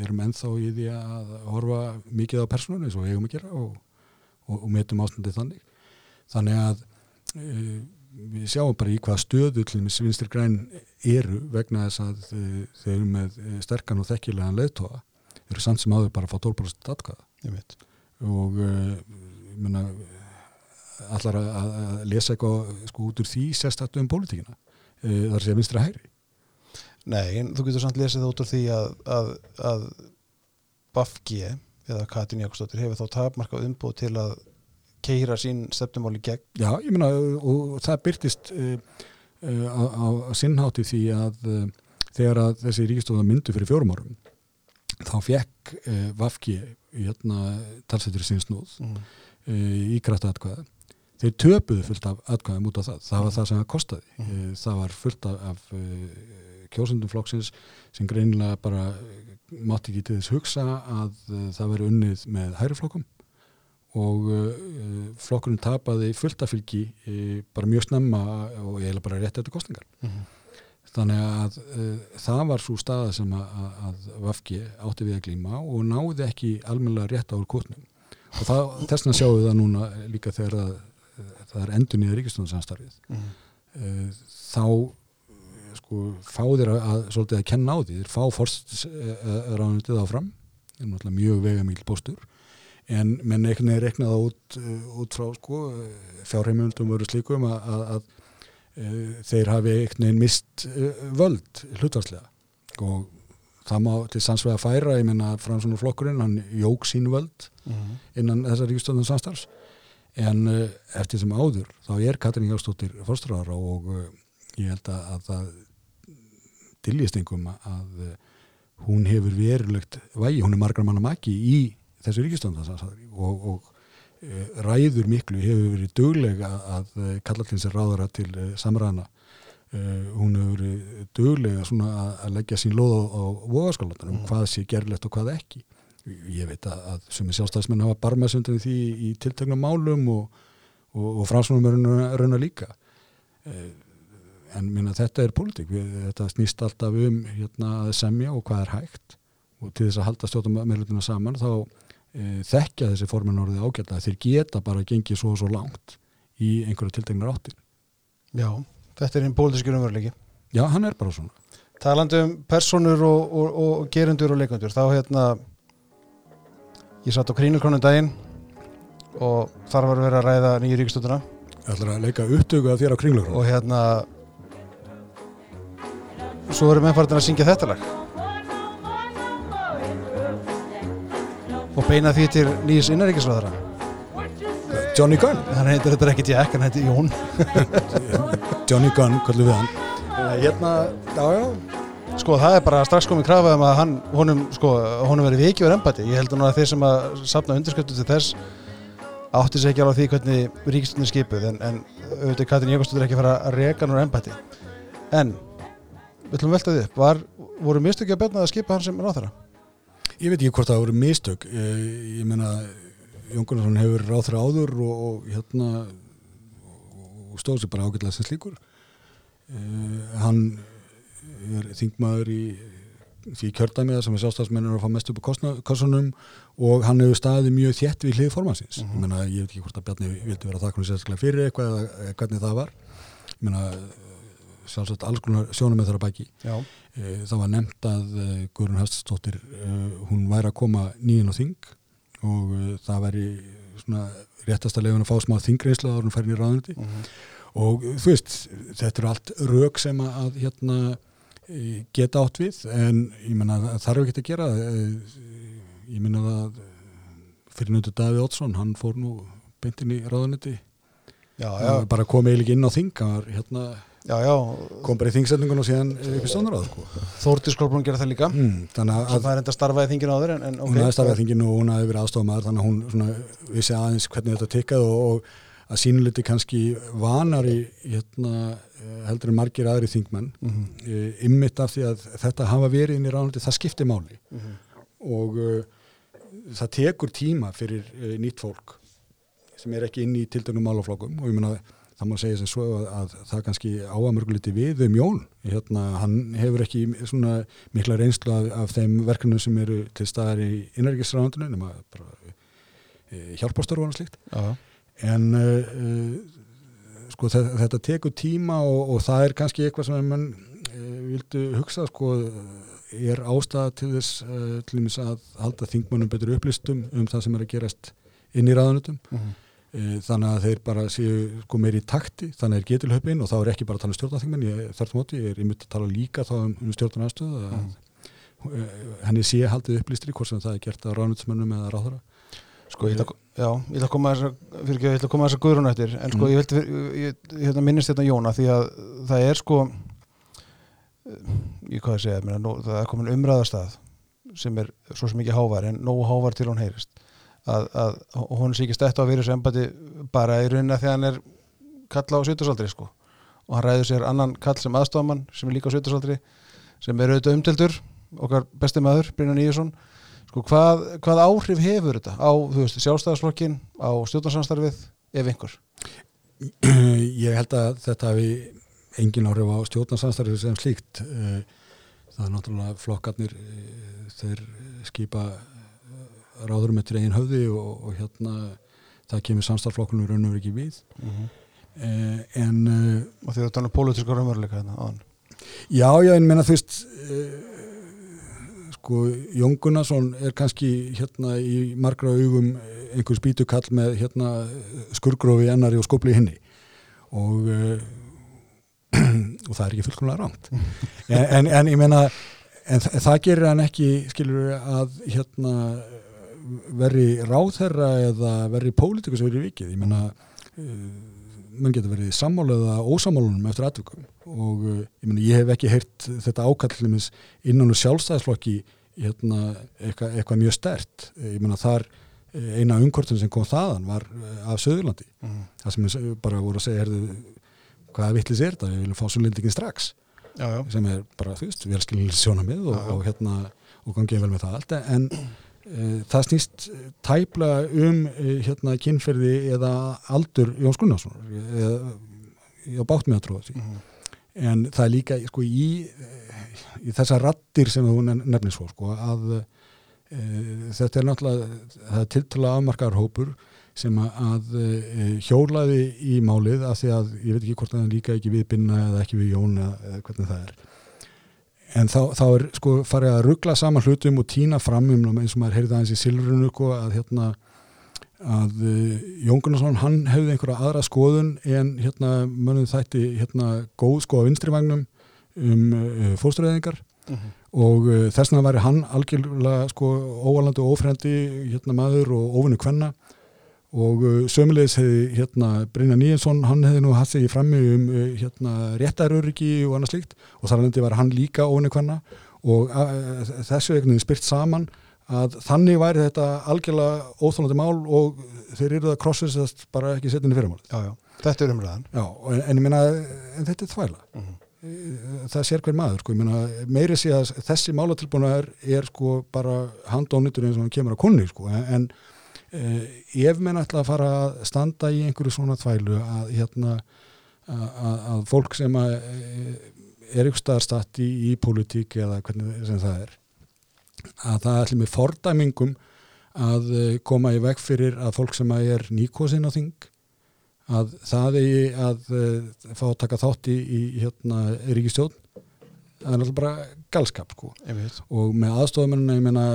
erum ennþá í því að horfa mikið á persónunni eins og eigum að gera og, og, metum ástandið þannig þannig að e, við sjáum bara í hvaða stöðu til þess vinstir græn eru vegna þess að e, þeir eru með e, sterkan og þekkilegan leiðtóa eru samt sem áður bara að fá 12% atkvæða. Og uh, ég meina allar að, að að lesa eitthvað sko út úr því sérstættu um pólitíkina? Þar sé að vinstra hægri. Nei, en þú getur samt lesið það út úr því að, að, að Bafgi eða Katrin Jakobsdóttir hefur þá tapmarkað umbúð til að keira sín stefnumáli gegn. Já, ég meina og, það byrtist uh, uh, á, á, á sinnhátti því að uh, þegar að þessi ríkistóða myndu fyrir fjórum árum þá fekk Vafki hérna talsettur sín snúð Mm. í grættu atkvæða þeir töpuðu fullt af atkvæðum út af það það var það sem það kostaði Mhm. mm. það var fullt af, af kjósundum flokksins sem greinilega bara mátti ekki til þess hugsa að það veri unnið með hæriflokkum og uh, flokkurinn tapaði fullt af fylgi uh, bara mjög snemma og eiginlega bara rétt eftir kostningar Mm. þannig að uh, það var svo staða sem að, að, að Vafki átti við að glíma og náði ekki almennilega rétt á úr kotnum og það, þessna sjáum við það núna líka þegar að, það er endur nýja ríkistunarsamstarfið Mm. uh, þá sko fá þeir að, að svolítið að kenna á því. Þeir fá forst ráðnitið áfram. Mjög vegamíl postur en menn einhvern veginn reknaði það út, uh, út frá sko fjárheimundum voru slíkum að, að, að uh, þeir hafi einhvern veginn mist uh, völd hlutvarslega og það má til sannsvega færa, ég menna Fransson og flokkurinn, hann jók sín völd Mm. innan þessar ríkistöndum samstarfs en eftir sem áður þá er Katrín Jóstóttir fórstráðara og ég held að, að það diljist einhverjum að hún hefur verulegt vægi, hún er margar manna maki í þessu ríkistöndum samstarfi og, og uh, ræður miklu hefur verið dugleg að, að kalla til sér ráðara til uh, samræðana Uh, hún hefur verið svona að, að leggja sín lóð á, á vogaskólanum Mm. hvað sé gerlegt og hvað ekki. Ég veit að, að sem er sjálfstæðismenn hafa barmaðsundin því í tiltögnum málum og, og, og fransunum er rauna, líka. Uh, en minna þetta er pólitík, þetta snýst alltaf um hérna semja og hvað er hægt. Og til þess að halda stjórnum meðlutina saman þá uh, þekkja þessi formin orðið ágætla þeir geta bara gengið svo og svo langt í einhverja tiltegnar áttir. Já, þetta er einn pólitíski umveruleiki. já, hann er bara svona. Talandi um personur og, og, og gerendur og leikandur, þá hérna ég satt á krínukrónum daginn og þar var verið að ræða nýju ríkistönduna ætlar að leika upptöku af þér á kringlur og hérna svo erum ennfartin að syngja þetta lag og beina því til nýjus innaríkisræðara Johnny Gunn. Hann heitir þetta ekki Jack, hann heitir Jón. Johnny Gunn, kallum við hann. Hérna, já já. Sko það er bara strax komið krafa um að hann, honum, sko, honum verið vikið verið embati, ég heldur nú að þeir sem að safna undirskriftu til þess átti sér ekki alveg því hvernig ríkistunni skipuð en, en auðvitað Katrin Jökulstóttir ekki fara að reka núr embati en við ætlum að velta því upp, var, voru mistökja að björna að skipa hann sem ráþara? Ég veit ekki hvort það voru mistök. Ég, ég meina Jón Gunnarsson hefur ráð þeirra áður og, og hérna og stóð sér bara ágætlega sem slíkur. Uh, hann er þingmaður í því kjördæmiða sem er sjálfstafsmennur að fá mest upp á kossunum og hann hefur staðið mjög þjætt við hlið formansins mm -hmm. ég, meina, ég veit ekki hvort að Bjarni vildi vera það sérstaklega fyrir eitthvað eða hvernig það var. Ég meina sjálfsagt alls konar sjónum með þeirra bæki Já. Eh, það var nefnt að eh, Guðrun Hestastóttir eh, hún væri að koma nýjan á þing og það væri svona réttasta legun að fá smá er hún færðin í ráðundi mm -hmm. og þú veist, þetta eru allt rauk sem að hérna geta átt við en ég menna það þarf ekki að gera. Ég menna það fyrir nöndu Daví Ótsson hann fór nú beintin í ráðanetti bara kom eiginlega inn á þing hérna, já, já. kom bara í þingsetningun og síðan upp í stónaráð. Þórti Skorplun gera það líka mm, þannig að það er enda starfaði þinginu áður en, en, okay. hún aðeins starfaði þinginu og hún aðeins verið aðstofamæður þannig að hún svona, vissi aðeins hvernig þetta tikkað og, og að sínuliti kannski vanari hérna Eh, heldur en margir aðri þingmenn mm -hmm. ymmit af því að þetta hafa verið inn í ráðnandi, það skiptir máli mm -hmm. og uh, það tekur tíma fyrir uh, nýtt fólk sem er ekki inn í tildögnum málaflokkum og ég menna það má segja sem svo að, að það kannski áamörguliti við um Jón. Hérna, hann hefur ekki svona mikla reynslu af, af þeim verkefnum sem eru til staðar í innærikiðsráðandinu nema bara uh, hjálpastörfun og slikt en sko þetta tekur tíma og, og það er kannski eitthvað sem mann e, vildu hugsa sko er ástæða til þess e, til að halda þingmannum betur upplistum um það sem er að gerast inn í raðanutum uh -huh. E, þannig að þeir bara séu sko meir í takti þannig að þeir getur höfum inn og þá er ekki bara að tala um stjórnaþingmenn þar þá móti, ég er yfir að tala líka þá um, um stjórnarnastöð uh -huh. henni sé haldið upplistri hvort sem það er gert á raðanutsmennum eða ráðara Sko ég ætla, já, ég ætla að koma að þess að, að guðrún eftir en sko mm. ég, ég, ég, ég hérna, minnist þetta Jóna því að það er sko ég hvað að segja menna, nó, það er komin umræðastað sem er svo sem ekki hávar en nógu hávar til hún heyrist að, að hún sé ekki stætt á að vera þessu embati bara í rauninna þegar hann er kalla á sýtursaldri sko. Og hann ræður sér annan kall sem aðstofamann sem er líka á sýtursaldri sem er auðvitað umtildur okkar besti maður Brynjan Ígesson sko, hvað, hvað áhrif hefur þetta á sjálfstæðarsflokkin, á stjórnarsamstarfið ef einhver? Ég held að þetta hafi engin áhrif á stjórnarsamstarfið sem slíkt. Eh, það er náttúrulega flokkarnir eh, þeir skipa ráðurum eftir einn höfði og, og hérna það kemur samstarflokkunum raun og verið ekki við uh mhm. -huh. en og því það er politíska raunveruleika hérna Já, já, en menna þú veist sko Jón Gunnarsson er kannski hérna í margra augum einhver spítukall með hérna skurgrófi ennari og skopli henni og uh, og það er ekki fullkomlega rámt en, en, en ég meina en það gerir hann ekki skilur að hérna veri ráðherra eða veri pólitikus verið vikið, ég meina uh, mann getur verið sammála eða ósamálunum eftir aðvökum og uh, ég meina ég hef ekki heyrt þetta ákallimis innan úr sjálfstæðisflokki hérna, eitthvað, eitthvað mjög stert ég menna þar eh, eina umkortun sem kom þaðan var eh, af Söðurlandi mm -hmm. það sem við bara voru að segja herðu, hvaða vittlis er þetta, við viljum fá svo lindikinn strax. Já, já. sem er bara þú veist, velskilin sjóna með og, já, og hérna og gangið vel með það allt. En það snýst tæpla um e, hérna kynferði eða aldur Jóns Gunnarsson eða, á bátt með að tróða því. Mm en það er líka sko í í þessa rattir sem þú nefnir svo sko, að e, þetta er náttúrulega það er tiltala afmarkaðar hópur sem að e, hjólaði í málið að því að ég veit ekki hvort það líka ekki við Binna eða ekki við Jón eða hvernig það er en þá, þá er sko farið að ruggla saman hlutum og týna fram um eins og maður heyrði aðeins í Silvrunu sko, að hérna að e, Jón Gunnarsson hann hefði einhverja aðra skoðun en hérna mönnum þætti hérna góð sko á vinstrivagnum um uh, fórstureyðingar uh mhm. -huh. og uh, þess vegna væri hann algjörlega sko óalandi og ofrendi hérna maður og ofinu kvenna og uh, sömulegis hefði hérna Brynja Níjensson, hann hefði nú hatt sig í frammi um uh, hérna réttaröryggi og annað slíkt og þar alveg var hann líka ofinu kvenna og uh, þessu ekkert spyrt saman að þannig væri þetta algjörlega óþólandi mál og þeir eru það krossist bara ekki setjandi fyrirmál. Já, já, þetta er umræðan. Já, en, en ég minna, en þetta er þvægla. Uh mhm. -huh það sér hver maður sko, myna, meiri sé að þessi málatilbúna er, er sko bara handónitur eins og hann kemur að kunni sko, en, uh, ef menn ætla að fara að standa í einhverju svona þvælu að hérna að, að fólk sem að uh, er ykkur staðarstatt í, í politík eða hvernig sem það er að það ætli með fordæmingum að uh, koma í veg fyrir að fólk sem að er nýkosinn á þing að það eigi að fá að taka þátt í, í hérna ríkistjón það er náttúrulega bara galskap sko. Og með aðstofamennina ég meina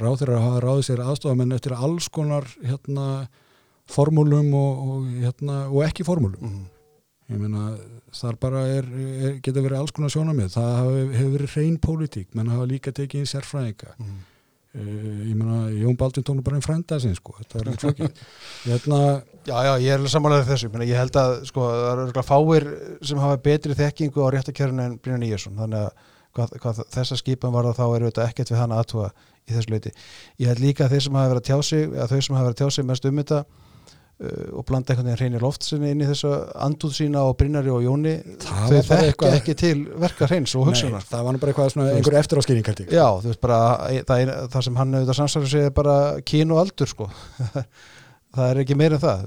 ráð þeirra að hafa ráðið sér aðstofamenn eftir alls konar hérna formúlum og, og, hérna, og ekki formúlum. Mhm. ég meina þar bara er, er getur verið alls konar sjónamið það hefur, hefur verið hrein pólitík. Menn hafa líka tekið í sérfræðinga. Mhm. uh, ég meina Jón Baldvin tónu bara einn frænda sin sko. Þetta er ekki hérna Já, já, ég er samanlega þessu, Menna, ég held að sko, það eru fáir sem hafa betri þekkingu á réttakjörun en Brynjar Nýjarsson, þannig að hvað, hvað þessa skipan var þá er auðvitað ekkert við hana aðtúa í þessu leiti. Ég held líka að þeir sem hafa verið að tjá sig, að þau sem hafa verið að tjá sig mest um þetta uh, og blanda einhvern veginn hreinir loft sinni inn í þessu andúð sína á Brynjari og Jóni, Það þau eitthvað- ekki til verka hreins og hugsunar. nei, það var nú bara eitthvað svona einhver eftiráskýring Já, þú veist bara, það, er, það sem hann auðvitað sig er bara kín og aldur sko það er ekki meira en það,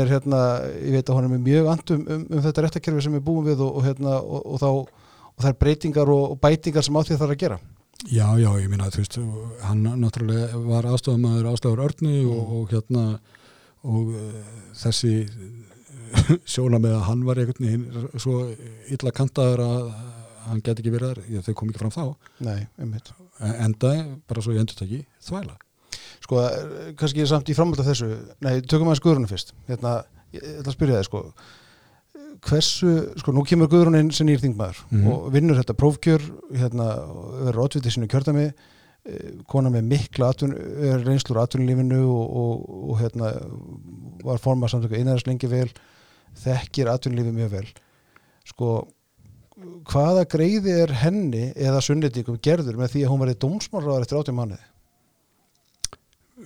er hérna ég veit að hún er mjög andum um, um þetta réttakerfi sem við búum við og, og hérna og, og þá, og það er breytingar og, og bætingar sem á því þarf að gera. Já, já, ég minna, þú veist, hann náttúrulega var aðstofamæður ástofur Örnu og, Mm. og hérna og uh, þessi sjóna með að hann var einhvern veginn svo illa kantaður að hann geti ekki verið þar, já, þau kom ekki fram þá. Nei, einmitt. Enda, bara svo ég endur taki, þvæla. Sko, eh, kannski samt í framhald af þessu. Nei, tökum aðeins Guðrunu fyrst. Hérna, ég ætla að spyrja það sko hversu, sko, nú kemur Guðrunin sem nýr þingmaður Mhm. og vinnur þetta prófkjör hérna, verður ótvitið sínu kjördami eh, kona með mikla atun, reynslur atvinnulífinu og, og, og hérna var formað samtöku einæðars lengi vel þekkir atvinnulífi mjög vel. Sko hvaða greiði er henni eða sunnendingum gerður með því að hún verði dómsmálraðar eftir átjum mánuði?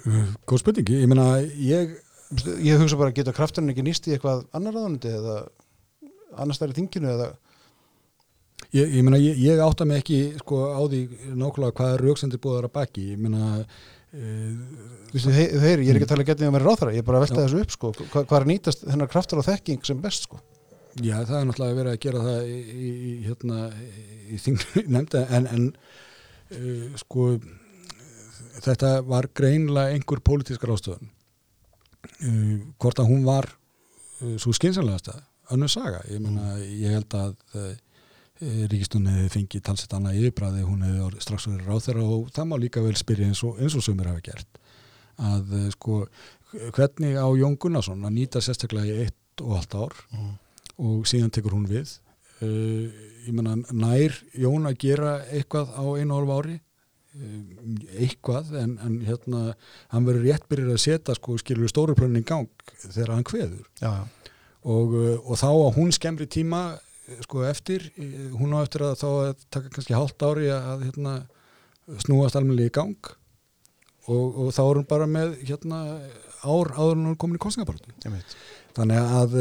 Uh, Góð spurningi, ég meina, ég ég hugsa bara að geta krafturinn ekki nýst í eitthvað annar ráðundi eða annars stærri þinginu eða? Ég, ég meina, ég, ég átta mig ekki sko á því nákvæmlega hvað rauksendir búðar að baki, ég meina uh, Vistu, hei, heyri, ég er ekki að tala getið um að vera ráðara ég er bara að velta Já. þessu upp sko. Hva, hvað er nýtast hennar kraftur og þekking sem best sko? Já, það er náttúrulega verið að gera það í, í, í hérna, í þingri nefnda en, en uh, sko þetta var greinlega einhver pólitískar ástöðun uh, hvort að hún var uh, svo skynsanlegasta önnur saga, ég meina ég held að uh, Ríkistun hefði fengið talsett annað yfirbræði, hún hefði strax verið ráþeira og það má líka vel spyrja eins og, eins og sumir hafa gert. Að uh, sko hvernig á Jón Gunnarsson að nýta sérstaklega í eitt og allt ár mm. og síðan tekur hún við? Uh, ég menna nær Jón að gera eitthvað á einu hálfu ári? Uh, eitthvað en, en hérna hann verður rétt byrjir að setja sko skilur stóru plönin í gang þegar hann kveður. Já, og, uh, og þá á hún skemmri tíma uh, sko eftir, uh, hún á eftir að þá að taka kannski hálft ári að hérna snúast almennilega í gang. Og, og þá er hún bara með hérna ár áður en hún er komin í kostningabartu þannig að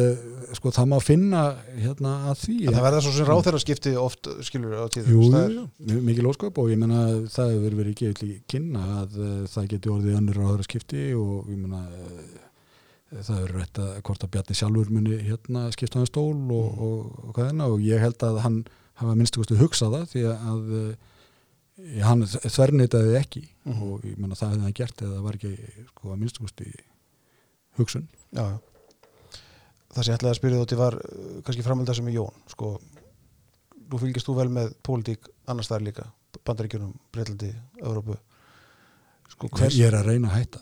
sko það má finna hérna að því það verða svo sem ráðherra skipti oft skilur á tíð Jú, það jú, mikið lósköp og ég menna það hefur verið ekki kynna að það geti orðið önnur áður skipti og ég menna það er rétt að hvort að Bjarni sjálfur muni hérna skipta hann stól og, Mm. og, og hvað hérna og ég held að hann hafa minnstu kostu hugsað það því að uh, hann þvernitaði ekki. Mhm. og ég menna það hefði hann gert eða það var ekki sko að minnstu kostu hugsun. Já, það sem ég ætlaði að spyrja þótti var uh, kannski framhald þessum í Jón sko, nú fylgist þú vel með pólitík annars þar líka, Bandaríkjunum Breitlandi, Európu sko, hvers, ég er að reyna að hætta.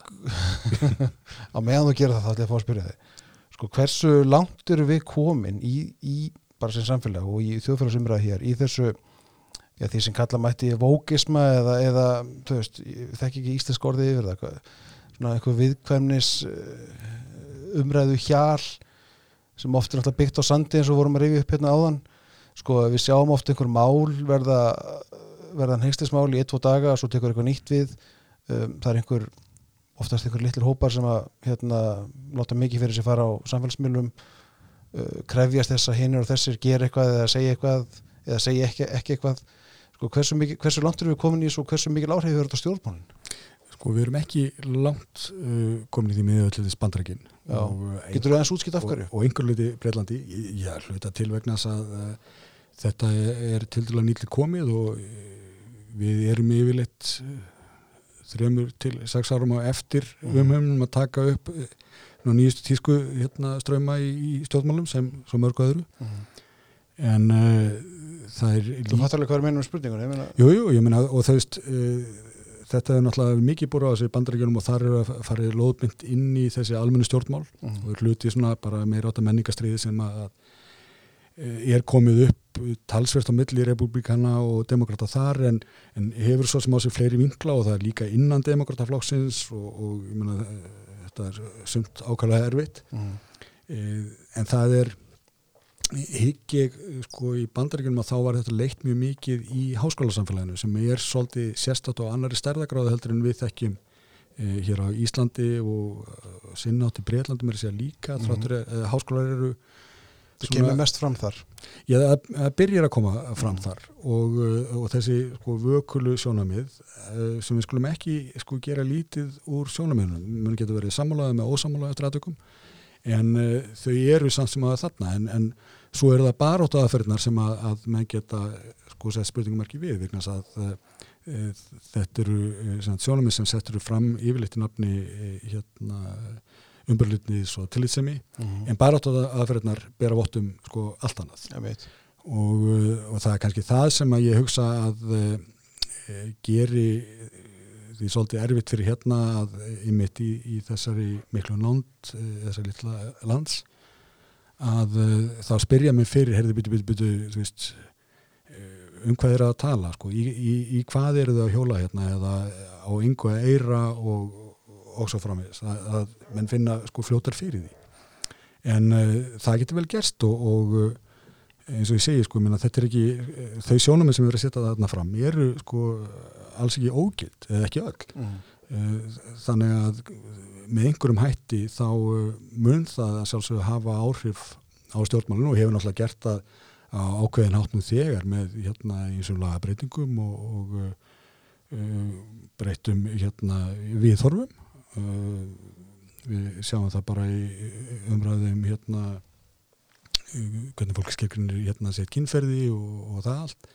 Á meðan þú gerir það þá ætla ég að fá að spyrja þig. Sko, hversu langt eru við komin í, í bara sem samfélag og í þjóðfélagsumræða hér í þessu já, því sem kalla mætti vókisma eða, eða þú veist, ég þekki ekki íslensk orðið yfir það svona eitthvað viðkvæmnis uh, umræðu hjál sem oft er náttúrulega byggt á sandi eins og vorum að rifja upp hérna áðan. Sko við sjáum oft einhver mál verða verðan hengstismál í 1-2 daga svo tekur eitthvað nýtt við um, það er einhver oftast einhver litlir hópar sem að hérna, láta mikið fyrir sig fara á samfélagsmiðlum uh, krefjast þess að hinnur og þessir gera eitthvað eða segja eitthvað eða segja ekki, ekki eitthvað sko, hversu, mikið, hversu langt erum við komin í þessu og hversu mikil áhrif hefur þetta á stjórnmálin? Sko við erum ekki langt uh, komin í því miðið öllu þess bandrækin Já. Getur þú aðeins útskipt af hverju? og, og einhver hluti Breitlandi, já, hluta til vegna þess að uh, þetta er, er til dæla nýtli komið og uh, við erum yfirleitt uh, þremur til sex árum á eftir Mhm. um umhumnum að taka upp nú nýjustu tísku hérna ströma í, í stjórnmálum sem mörgu öðru en uh, það er Þú fattar alveg hvað er meina um spurningun ég meina og þú veist uh, þetta er náttúrulega mikið búið á þessi bandaríkjunum og þar eru að farið lóðmynd inn í þessi almennu stjórnmál Mhm. og er hluti svona bara meira átta menningastriði sem að eh, er komið upp talsvert á milli republikana og demokrata þar en, en hefur svo sem á sig fleiri vinkla og það er líka innan demokrataflokksins og, og ég meina eh, þetta er sumt ákvæmlega erfitt. Eh, en það er hygg ég sko í bandaríkjunum að þá var þetta leitt mjög mikið í háskólasamfélaginu sem er svolítið sérstatt og annari stærðagráðu heldur en við þekkjum hér á Íslandi og uh, sinnátt í Breitlandi mér sé að líka Mhm. þráttur mm -hmm. háskólar eru Það kemur mest fram þar Já, það, byrjar að koma fram þar og, uh, og þessi sko, vökulu sjónamið uh, sem við skulum ekki sko, gera lítið úr sjónamiðunum. Mún getur verið sammálaðið með ósammálaðið eftir aðtökum en uh, þau eru samt sem að þarna en, en svo eru það barótt aðferðnar sem að, að menn geta sko spurningum ekki við vegna þess að uh, þetta eru uh, sjónamið sem settur fram yfirleitt í nafni hérna umbyrlutnis og tillitsemi en barátt aðferðnar bera vottum sko allt annað. Ég og, uh, og það er kannski það sem að ég hugsa að uh, geri því svolítið erfitt fyrir hérna að ymitt í, í þessari miklu nánd, uh, þessari litla lands að uh, þá spyrja mig fyrir, herði byttu, byttu, byttu þú veist um hvað er að tala sko, í, í, í hvað eru þau að hjóla hérna? Eða á yngu að eira og, og svo framvegis. Að, að menn finna sko fljótar fyrir því. En uh, það getur vel gerst og, og uh, eins og ég segi sko, minna, þetta er ekki uh, þau sjónum sem erum að setja þarna fram eru sko alls ekki ógild eða ekki öll. Mhm. uh, þannig að með einhverjum hætti þá mun það að sjálfsögðu hafa áhrif á stjórnmálinu og hefur náttúrulega gert það á ákveðin hátt nú þegar með hérna eins og lagabreitingum og, og uh, breytum hérna viðhorfum uh, við sjáum það bara í umræðum hérna uh, hvernig fólk skilgrinir hérna sér kynferði og, og það allt.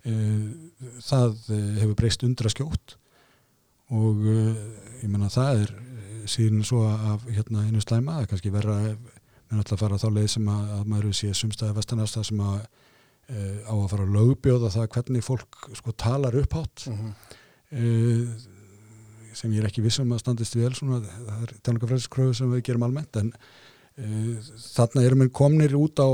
Uh, það uh, hefur breyst undra skjótt og ég menna það er síðan svo af hérna einu slæma, það er kannski verra með alltaf fara þá leið sem að, að maður sé sumstæði vestanasta sem að uh, á að fara að lögbjóða það hvernig fólk sko talar upphátt. Uh, sem ég er ekki vissum að standist vel svona, það er tjáningafræðiskröfu sem við gerum almennt en uh, þarna erum við komnir út á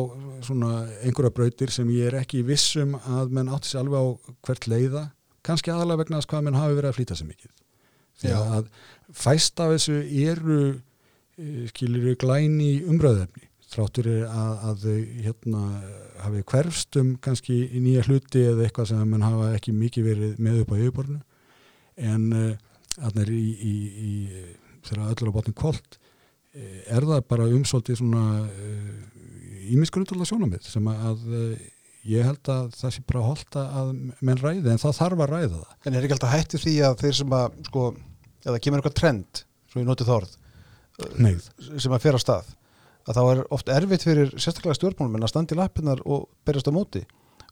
svona einhverja brautir sem ég er ekki vissum að menn átti sér alveg á hvert leiða kannski aðalega vegna þess hvað menn hafi verið að flýta sér mikið. Því að fæst af þessu eru skilir glæni umröðefni þráttur er að, að þau hérna hafi hverfst um kannski í nýja hluti eða eitthvað sem mann hafa ekki mikið verið með upp á yfirborðinu. En uh, er í, í, í þegar öllur á botnin kvöld er það bara umsóldið svona ímiskunutúrlega sjónamið sem að uh, ég held að það sé bara holta að menn ræði en það þarf að ræða það. En er ekki alltaf hættu því að þeir sem að sko, eða kemur eitthvað trend svo ég notið þorð Neyð. sem að fer á stað að þá er oft erfitt fyrir sérstaklega stjórnmálum en að standa í lappinnar og berjast á móti.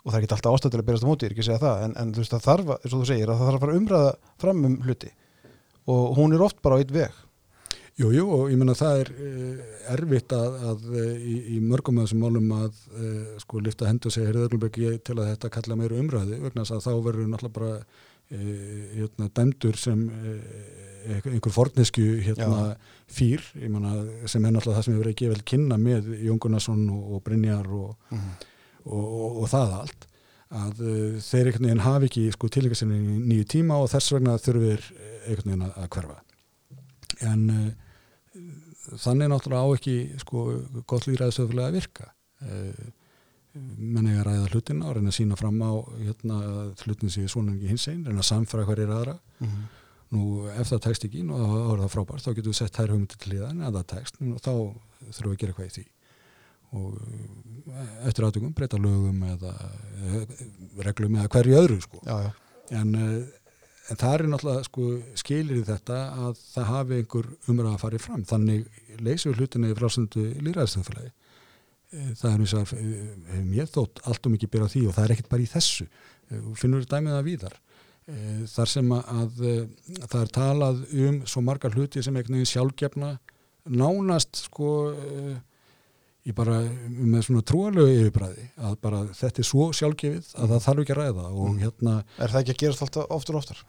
Og það er ekki alltaf ástæð til að berjast á móti, ég er ekki að segja það en, en þú veist það þarf, að- eins og þú segir, að það þarf að fara að umræða fram um hluti og hún er oft bara á eitt veg. Jú, jú, og ég menna það er uh, erfitt að, að uh, í, í mörgum af þessum málum að uh, sko lifta hendur og segja heyrðarlubeki til að þetta kalla meira umræði vegna þess að þá verður náttúrulega bara uh, hérna, dæmdur sem uh, einhver fornesku hérna, fýr, ég menna sem er náttúrulega það sem hefur gefið vel kynna með Jón Gunnarsson og, og Brynjar og, mm. og, og, og það allt að uh, þeir einhvern veginn hafi ekki sko tilhengasinni í nýju tíma og þess vegna þurfir einhvern veginn að, hverfa. En uh, þannig náttúrulega á ekki sko gott líðræðisöfulega að virka. Uh, menn eiga að ræða hlutina og reyna að sína fram á hérna, hlutin sé svona ekki hins einn, reyna að samfæra hverjir aðra. Mm. nú ef það tekst ekki nú þá er það frábært, þá getum við sett þær hugmyndir til liðan en það tekst, nú, þá þurfum við að gera eitthvað í því og uh, eftir átökum breyta lögum eða uh, reglum eða hverju öðru sko. Já, já, en uh, en það er náttúrulega sko, skilir í þetta að það hafi einhver umræða að fara í fram. Þannig leysum við hlutinni í frásöndu líraðstöðfélagi það er eins og hefur mér þótt allt og mikið byrjað því og það er ekkert bara í þessu. Finnur við dæmið það víðar? Þar sem að það er talað um svo margar hluti sem einhvern veginn sjálfgefna nánast sko ég bara með svona trúalögu yfirbræði að bara þetta er svo sjálfgefið að það þarf ekki að ræða og mm. hérna Er það ekki að gerast alltaf oftur og oftar?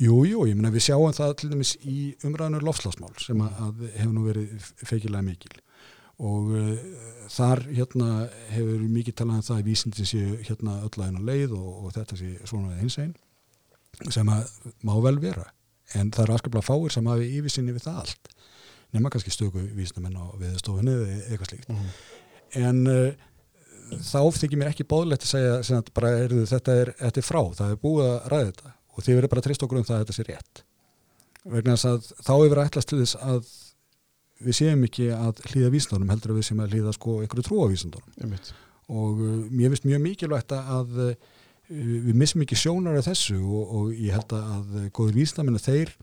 Jú, jú, ég menna við sjáum það til dæmis í umræðinu lofslagsmál sem að hefur nú verið feikilega mikil og uh, þar hérna hefur mikið talað um það að vísindi séu hérna öll að hennar leið og, og þetta sé svona eins einn sem að má vel vera en það er aðskaplega fáir sem hafi yfirsinni við það allt nema kannski stöku vísnamenn á viðstofunni eða eitthvað slíkt. Mm -hmm. en uh, þá þykir mér ekki bóðlegt að segja að bara, er, þetta, er, þetta er frá, það er búið að ræða þetta. Og þið verður bara trist okkur um það að þetta sé rétt. Vegna þess að þá er verið ætlast til þess að við séum ekki að hlýða vísendunum heldur að við séum að hlýða sko einhverju trúavísendunum og uh, mér finnst mjög mikilvægt að uh, við missum ekki sjónar af þessu og, og ég held að góður vísendamenn þeir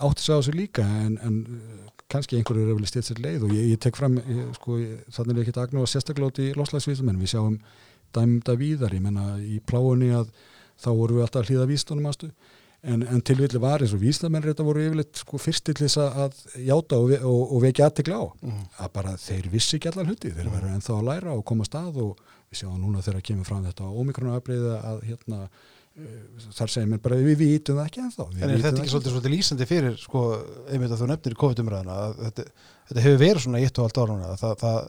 átti sig á þessu líka en, en kannski einhverju er vel stétt sér leið og ég, ég tek fram, ég, sko, þannig er ekki að agnúa sérstaklega í loslagsvísum en við sjáum dæmda víðar, ég menna í pláunni að þá voru við alltaf hlýða vísdunum aðstu en, en tilvillig var eins og vísdamenn þetta voru yfirleitt sko, fyrst til þess að játa og, og, og vekja aðtegla á. Mm -hmm. að bara þeir vissi ekki allar hluti þeir verður ennþá að læra og koma stað og við sjáum núna þegar kemur fram þetta ómikrona að hérna þar segir mér bara við vitum það ekki ennþá En er þetta ekki svolítið, svolítið lýsandi fyrir sko, einmitt að þú nefnir í COVID-umræðina þetta, þetta hefur verið svona í eitt og allt ára það, það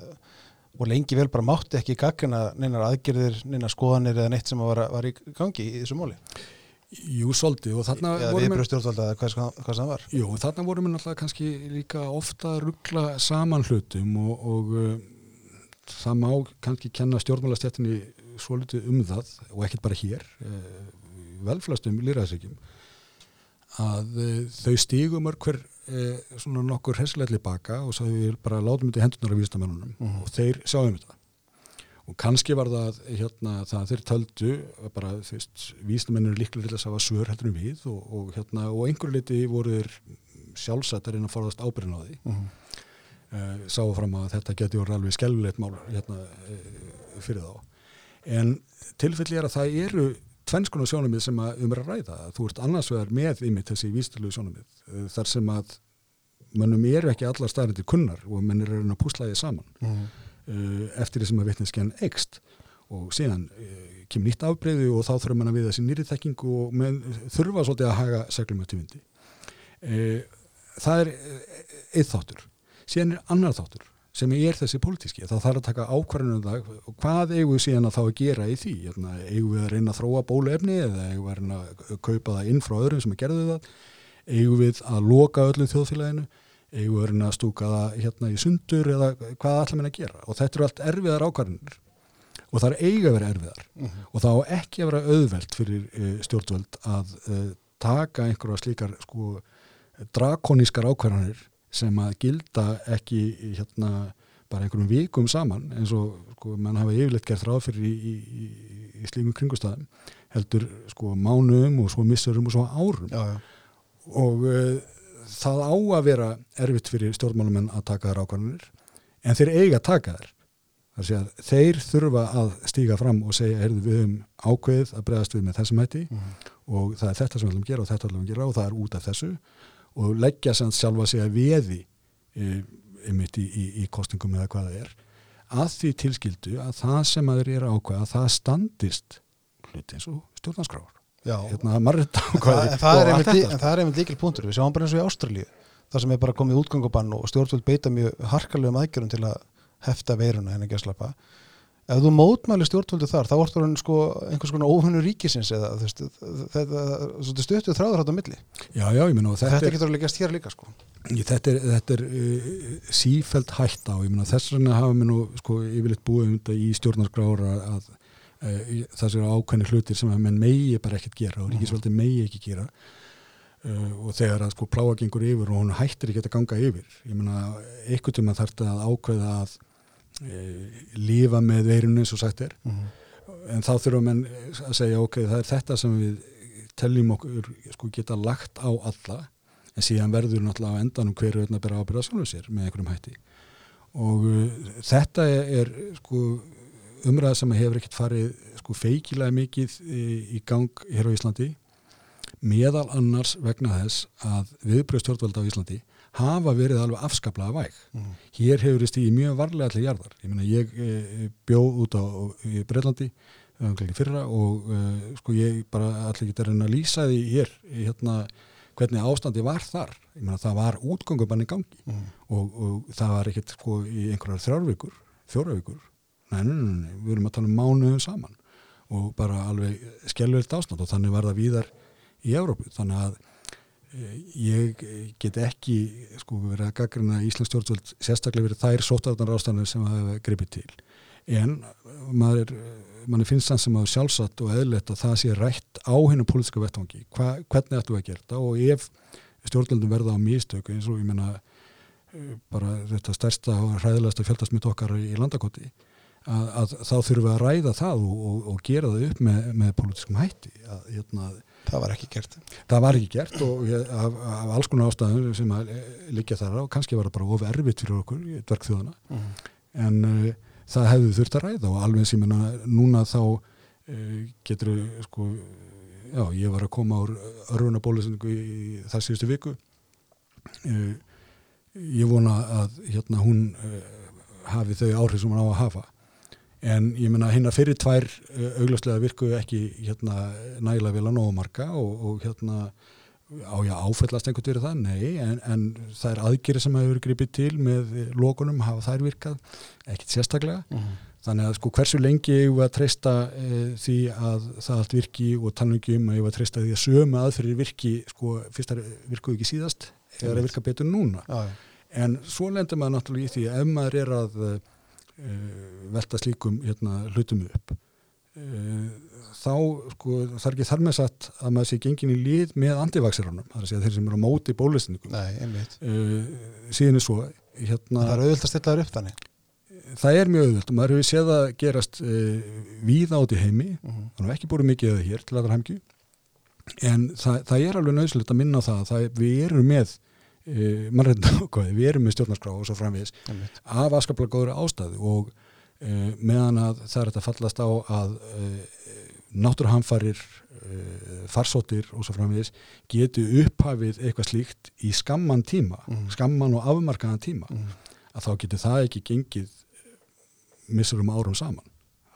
voru lengi vel bara mátti ekki gaggina neinar aðgerðir neinar skoðanir eða neitt sem var, var í gangi í þessu móli Jú, svolítið og þarna Eða vorum við stjórnvalda hvað, hvað það var? Jú, þarna vorum við náttúrulega kannski líka ofta ruggla saman hlutum og, og uh, það má kannski kenna stjórnmálastjættinni svo litið um það og ekkert bara hér uh, velflastum lýraðsækjum að uh, þau stígum hver uh, svona nokkur hesleitli baka og svo við bara látum þetta í hendunar af vístamennunum uh mhm. -huh. og þeir sjáum þetta og kannski var það hérna það þeir töldu bara þú veist vístamennur líklega til að hafa svör heldur um við og, og hérna og einhverju liti voru þeir sjálfsættar inn að forðast ábyrðin á því -huh. sáu fram að þetta geti voru alveg skelvilegt mál hérna fyrir þá en tilfelli er að það eru tvennskona sjónumið sem að um er að ræða. Þú ert annars vegar með ymitt þessi vístölu sjónumið eh, þar sem að mannum eru ekki allar staðrindir kunnar og mann er að púsla því saman mm. eftir því sem að vitninsken ekst og síðan uh, kemur nýtt afbreyðu og þá þurfum mann að við þessi nýri þekking og menn þurfa svolítið að haga seglum eftir vindi. Það er eitt þáttur. Síðan er annar þáttur sem er þessi pólitíski, þá þarf að taka ákvarðinu um það og hvað eigum við síðan að þá að gera í því, Hérna, eigum við að reyna að þróa bóluefni eða eigum við að reyna að kaupa það inn frá öðrum sem að gerðu það? Eigum við að loka öllu þjóðfélaginu? Eigum við að reyna að stúka það hérna í sundur eða hvað allar minna að gera? Og þetta eru allt erfiðar ákvarðinir og það er eiga að vera erfiðar. Uh mhm. -huh. og þá ekki að vera auðvelt fyrir uh, stjórnvöld að uh, taka einhverja slíkar sko, drakonískar ákvarðanir sem að gilda ekki hérna bara einhverjum vikum saman eins og sko mann hafa yfirleitt gert ráð fyrir í, í, í, slíkum kringustæðum heldur sko mánuðum og svo missurum og svo árum. Já, já. og uh, það á að vera erfitt fyrir stjórnmálumenn að taka þær ákvarðanir en þeir eiga að taka þær. Þeir þurfa að stíga fram og segja, heyrðu við um ákveð að bregðast við með þessum hætti mm og það er þetta sem við ætlum að gera og þetta ætlum að gera og það er út af þessu og leggja sem sjálfa sig að veði e, einmitt í, í, í kostingum eða hvað það er að því tilskildu að það sem að þeir eru ákvæða að það standist hluti eins og stjórnarskráður hérna marrið ákvæði það, það er einmitt líkil punktur við sjáum bara eins og í Ástralíu það sem er bara komið útgangubann og stjórnvöld beita mjög harkalegum aðgjörum til að hefta veiruna henni ekki að slappa ef þú mótmæli stjórnvöldu þar þá orður hann sko einhvers konar óhunnu ríkisins eða þetta stöttu þráður átt á milli. Já, já, myna, þetta, þetta getur alveg gæst hér líka sko. Þetta er, þetta er uh, sífælt hægt á. Myna, þess vegna hafa við nú sko yfirleitt búið um þetta í stjórnarskrára að uh, það séu ákveðni hlutir sem að menn megi bara ekkert gera og mhm. ríkisvöldi megi ekki gera. Uh, og þegar að sko pláa gengur yfir og hún hættir ekki að ganga yfir. Ég menna, einhvern tíma þarf þetta að ákveða að lífa með veirinu eins og sagt er mm -hmm. en þá þurfum við að segja ok, það er þetta sem við teljum okkur sko geta lagt á alla en síðan verður náttúrulega á endanum hverju að bera ábyrða sjálfur sér með einhverjum hætti og uh, þetta er, sko umræða sem hefur ekkert farið sko feikilega mikið í, í gang hér á Íslandi meðal annars vegna þess að viðbröð stjórnvalda á Íslandi hafa verið alveg afskaplega væg. Mm. Hér hefur þið stíðið mjög varlega allir jarðar. Ég meina ég e, bjóð út á í Breitlandi fyrra og e, sko ég bara allir getur að lýsa því hér hérna hvernig ástandi var þar ég meina það var útgöngubann í gangi mm. og, og það var ekkert sko í einhverjar þrjárvíkur, fjóravíkur nei, nei, nei, nei, við erum að tala um mánuðum saman og bara alveg skjálfilt ástand og þannig var það víðar í Európu, þannig að e, ég get ekki sko verið að gaggrina Íslands stjórnvöld sérstaklega verið þær sótarðanar ástanir sem hafa gripið til. En maður manni finnst það sem að sjálfsagt og eðlert að það sé rætt á hennu pólítiska vettvangi, Hva, hvernig ættu að gera þetta? Og ef stjórnaldum verða á místöku eins og ég menna eh, bara þetta stærsta og hræðilegasta fjöldasmitt okkar í landakoti að, að þá þurfum við að ræða það og, og, og gera það upp með, með pólítiskum hætti. Að, hérna, Það var ekki gert. Það var ekki gert og af, af alls konar ástæðum sem að liggja þar á kannski var það bara of erfitt fyrir okkur dverkþjóðana mm. en uh, það hefðu þurft að ræða og alveg sem núna þá uh, getur sko, já, ég var að koma á örfunabólusendingu í það síðustu viku. Uh, ég vona að hérna hún hafi þau áhrif sem hann á að hafa en ég menna hérna fyrir tvær augljóslega virkuðu ekki hérna nægilega að nógumarka og, og hérna á ég áfællast einhvern verið það? Nei, en, en það er aðgerið sem hefur gripið til með lókunum, hafa þær virkað, ekkit sérstaklega. Mhm. -huh. Þannig að sko hversu lengi ég var að treysta e, því að það allt virki og ekki um að ég var að treysta því að sömu aðferðir virki, sko fyrst virkuðu ekki síðast, eða það virka betur núna. Uh -huh. En svo lendur maður náttúrulega í því ef maður er að velta slíkum hérna, hlutum upp. Þá sko, það er ekki þar með satt að maður sé gengin í líð með antivaksirannum, það er að segja þeir sem eru á móti bólusningum uh, síðan er svo hérna, Það er auðvöld að stilla þar upp þannig. Það er mjög auðvöld og maður hefur séð að gerast uh, víð áti heimi. Uh mhm. -huh. þannig að ekki búið mikið það hér til aðra heimki en það, það er alveg nöðslegt að minna það að það, við erum með uh, mannreitna við erum með stjórnarskrá og svo framvegis. Af askaplega góður ástæðu og uh, meðan að það er að fallast á að uh, náttúruhamfarir uh, farsóttir og svo framvegis getur upphafið eitthvað slíkt í skamman tíma, mm. skamman og afmarkaðan tíma, mm. að þá getur það ekki gengið eh, missurum árum saman,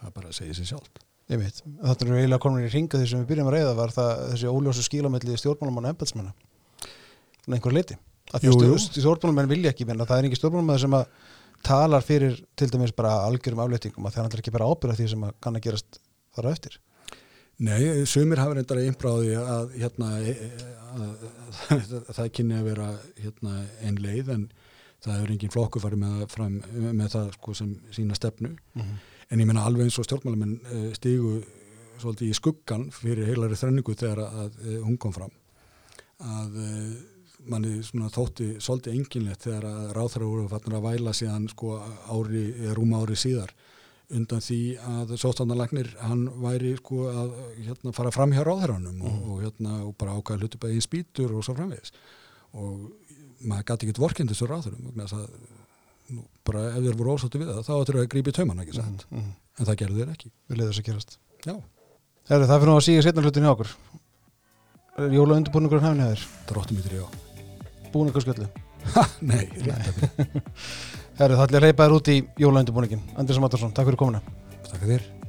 það bara segir sér sjálf Ég veit, þetta er eiginlega komin í ringa því sem við byrjum að reyða var það þessi óljósu skílamelli stjórnmálumann og ennbætsmanna einhver leiti, að stjórnmálumann vilja ekki menna, það er ekki stjórnmálumann sem að talar fyrir til dæmis bara algjörum afleitingum að það er ekki bara ábyrða því sem að kann að gerast þar á eftir. Nei, sumir hafa reyndar að innbráði að, hérna, e, e, að, að, að það kynni að vera hérna, einn leið en það er engin flokku farið með, fram, með það sko, sem sína stefnu. Mm -hmm. en ég menna alveg eins og stjórnmálamenn e, stígu svolítið í skuggan fyrir heilari þrenningu þegar að hún kom fram. Að manni þótti svolítið enginlegt þegar að ráþæra voru að væla síðan sko, ári, rúma ári síðar. Undan því að sóstandarlagnir hann væri sko að hérna, fara fram hjá ráðherranum mm. og, og, hérna, og bara ákvæða hluti bæði í spýtur og svo framvegis. Og maður gæti ekkert vorkinn þessu nú, bara ef þeir voru ósáttu við það þá ættir það að grípa í tauman ekki mm, mm. en það gerður þeir ekki. Við leiðum þess að gerast. Já. Heru, Það fyrir að síga setna hlutin í okkur. Jóla undirbúningur hann hafið þér. Dróttum í þrjá Sköllu Nei, rétt Herru, það ætla að reypa þér út í jólaundubúningin Andris Matarsson, takk fyrir komuna. Takk fyrir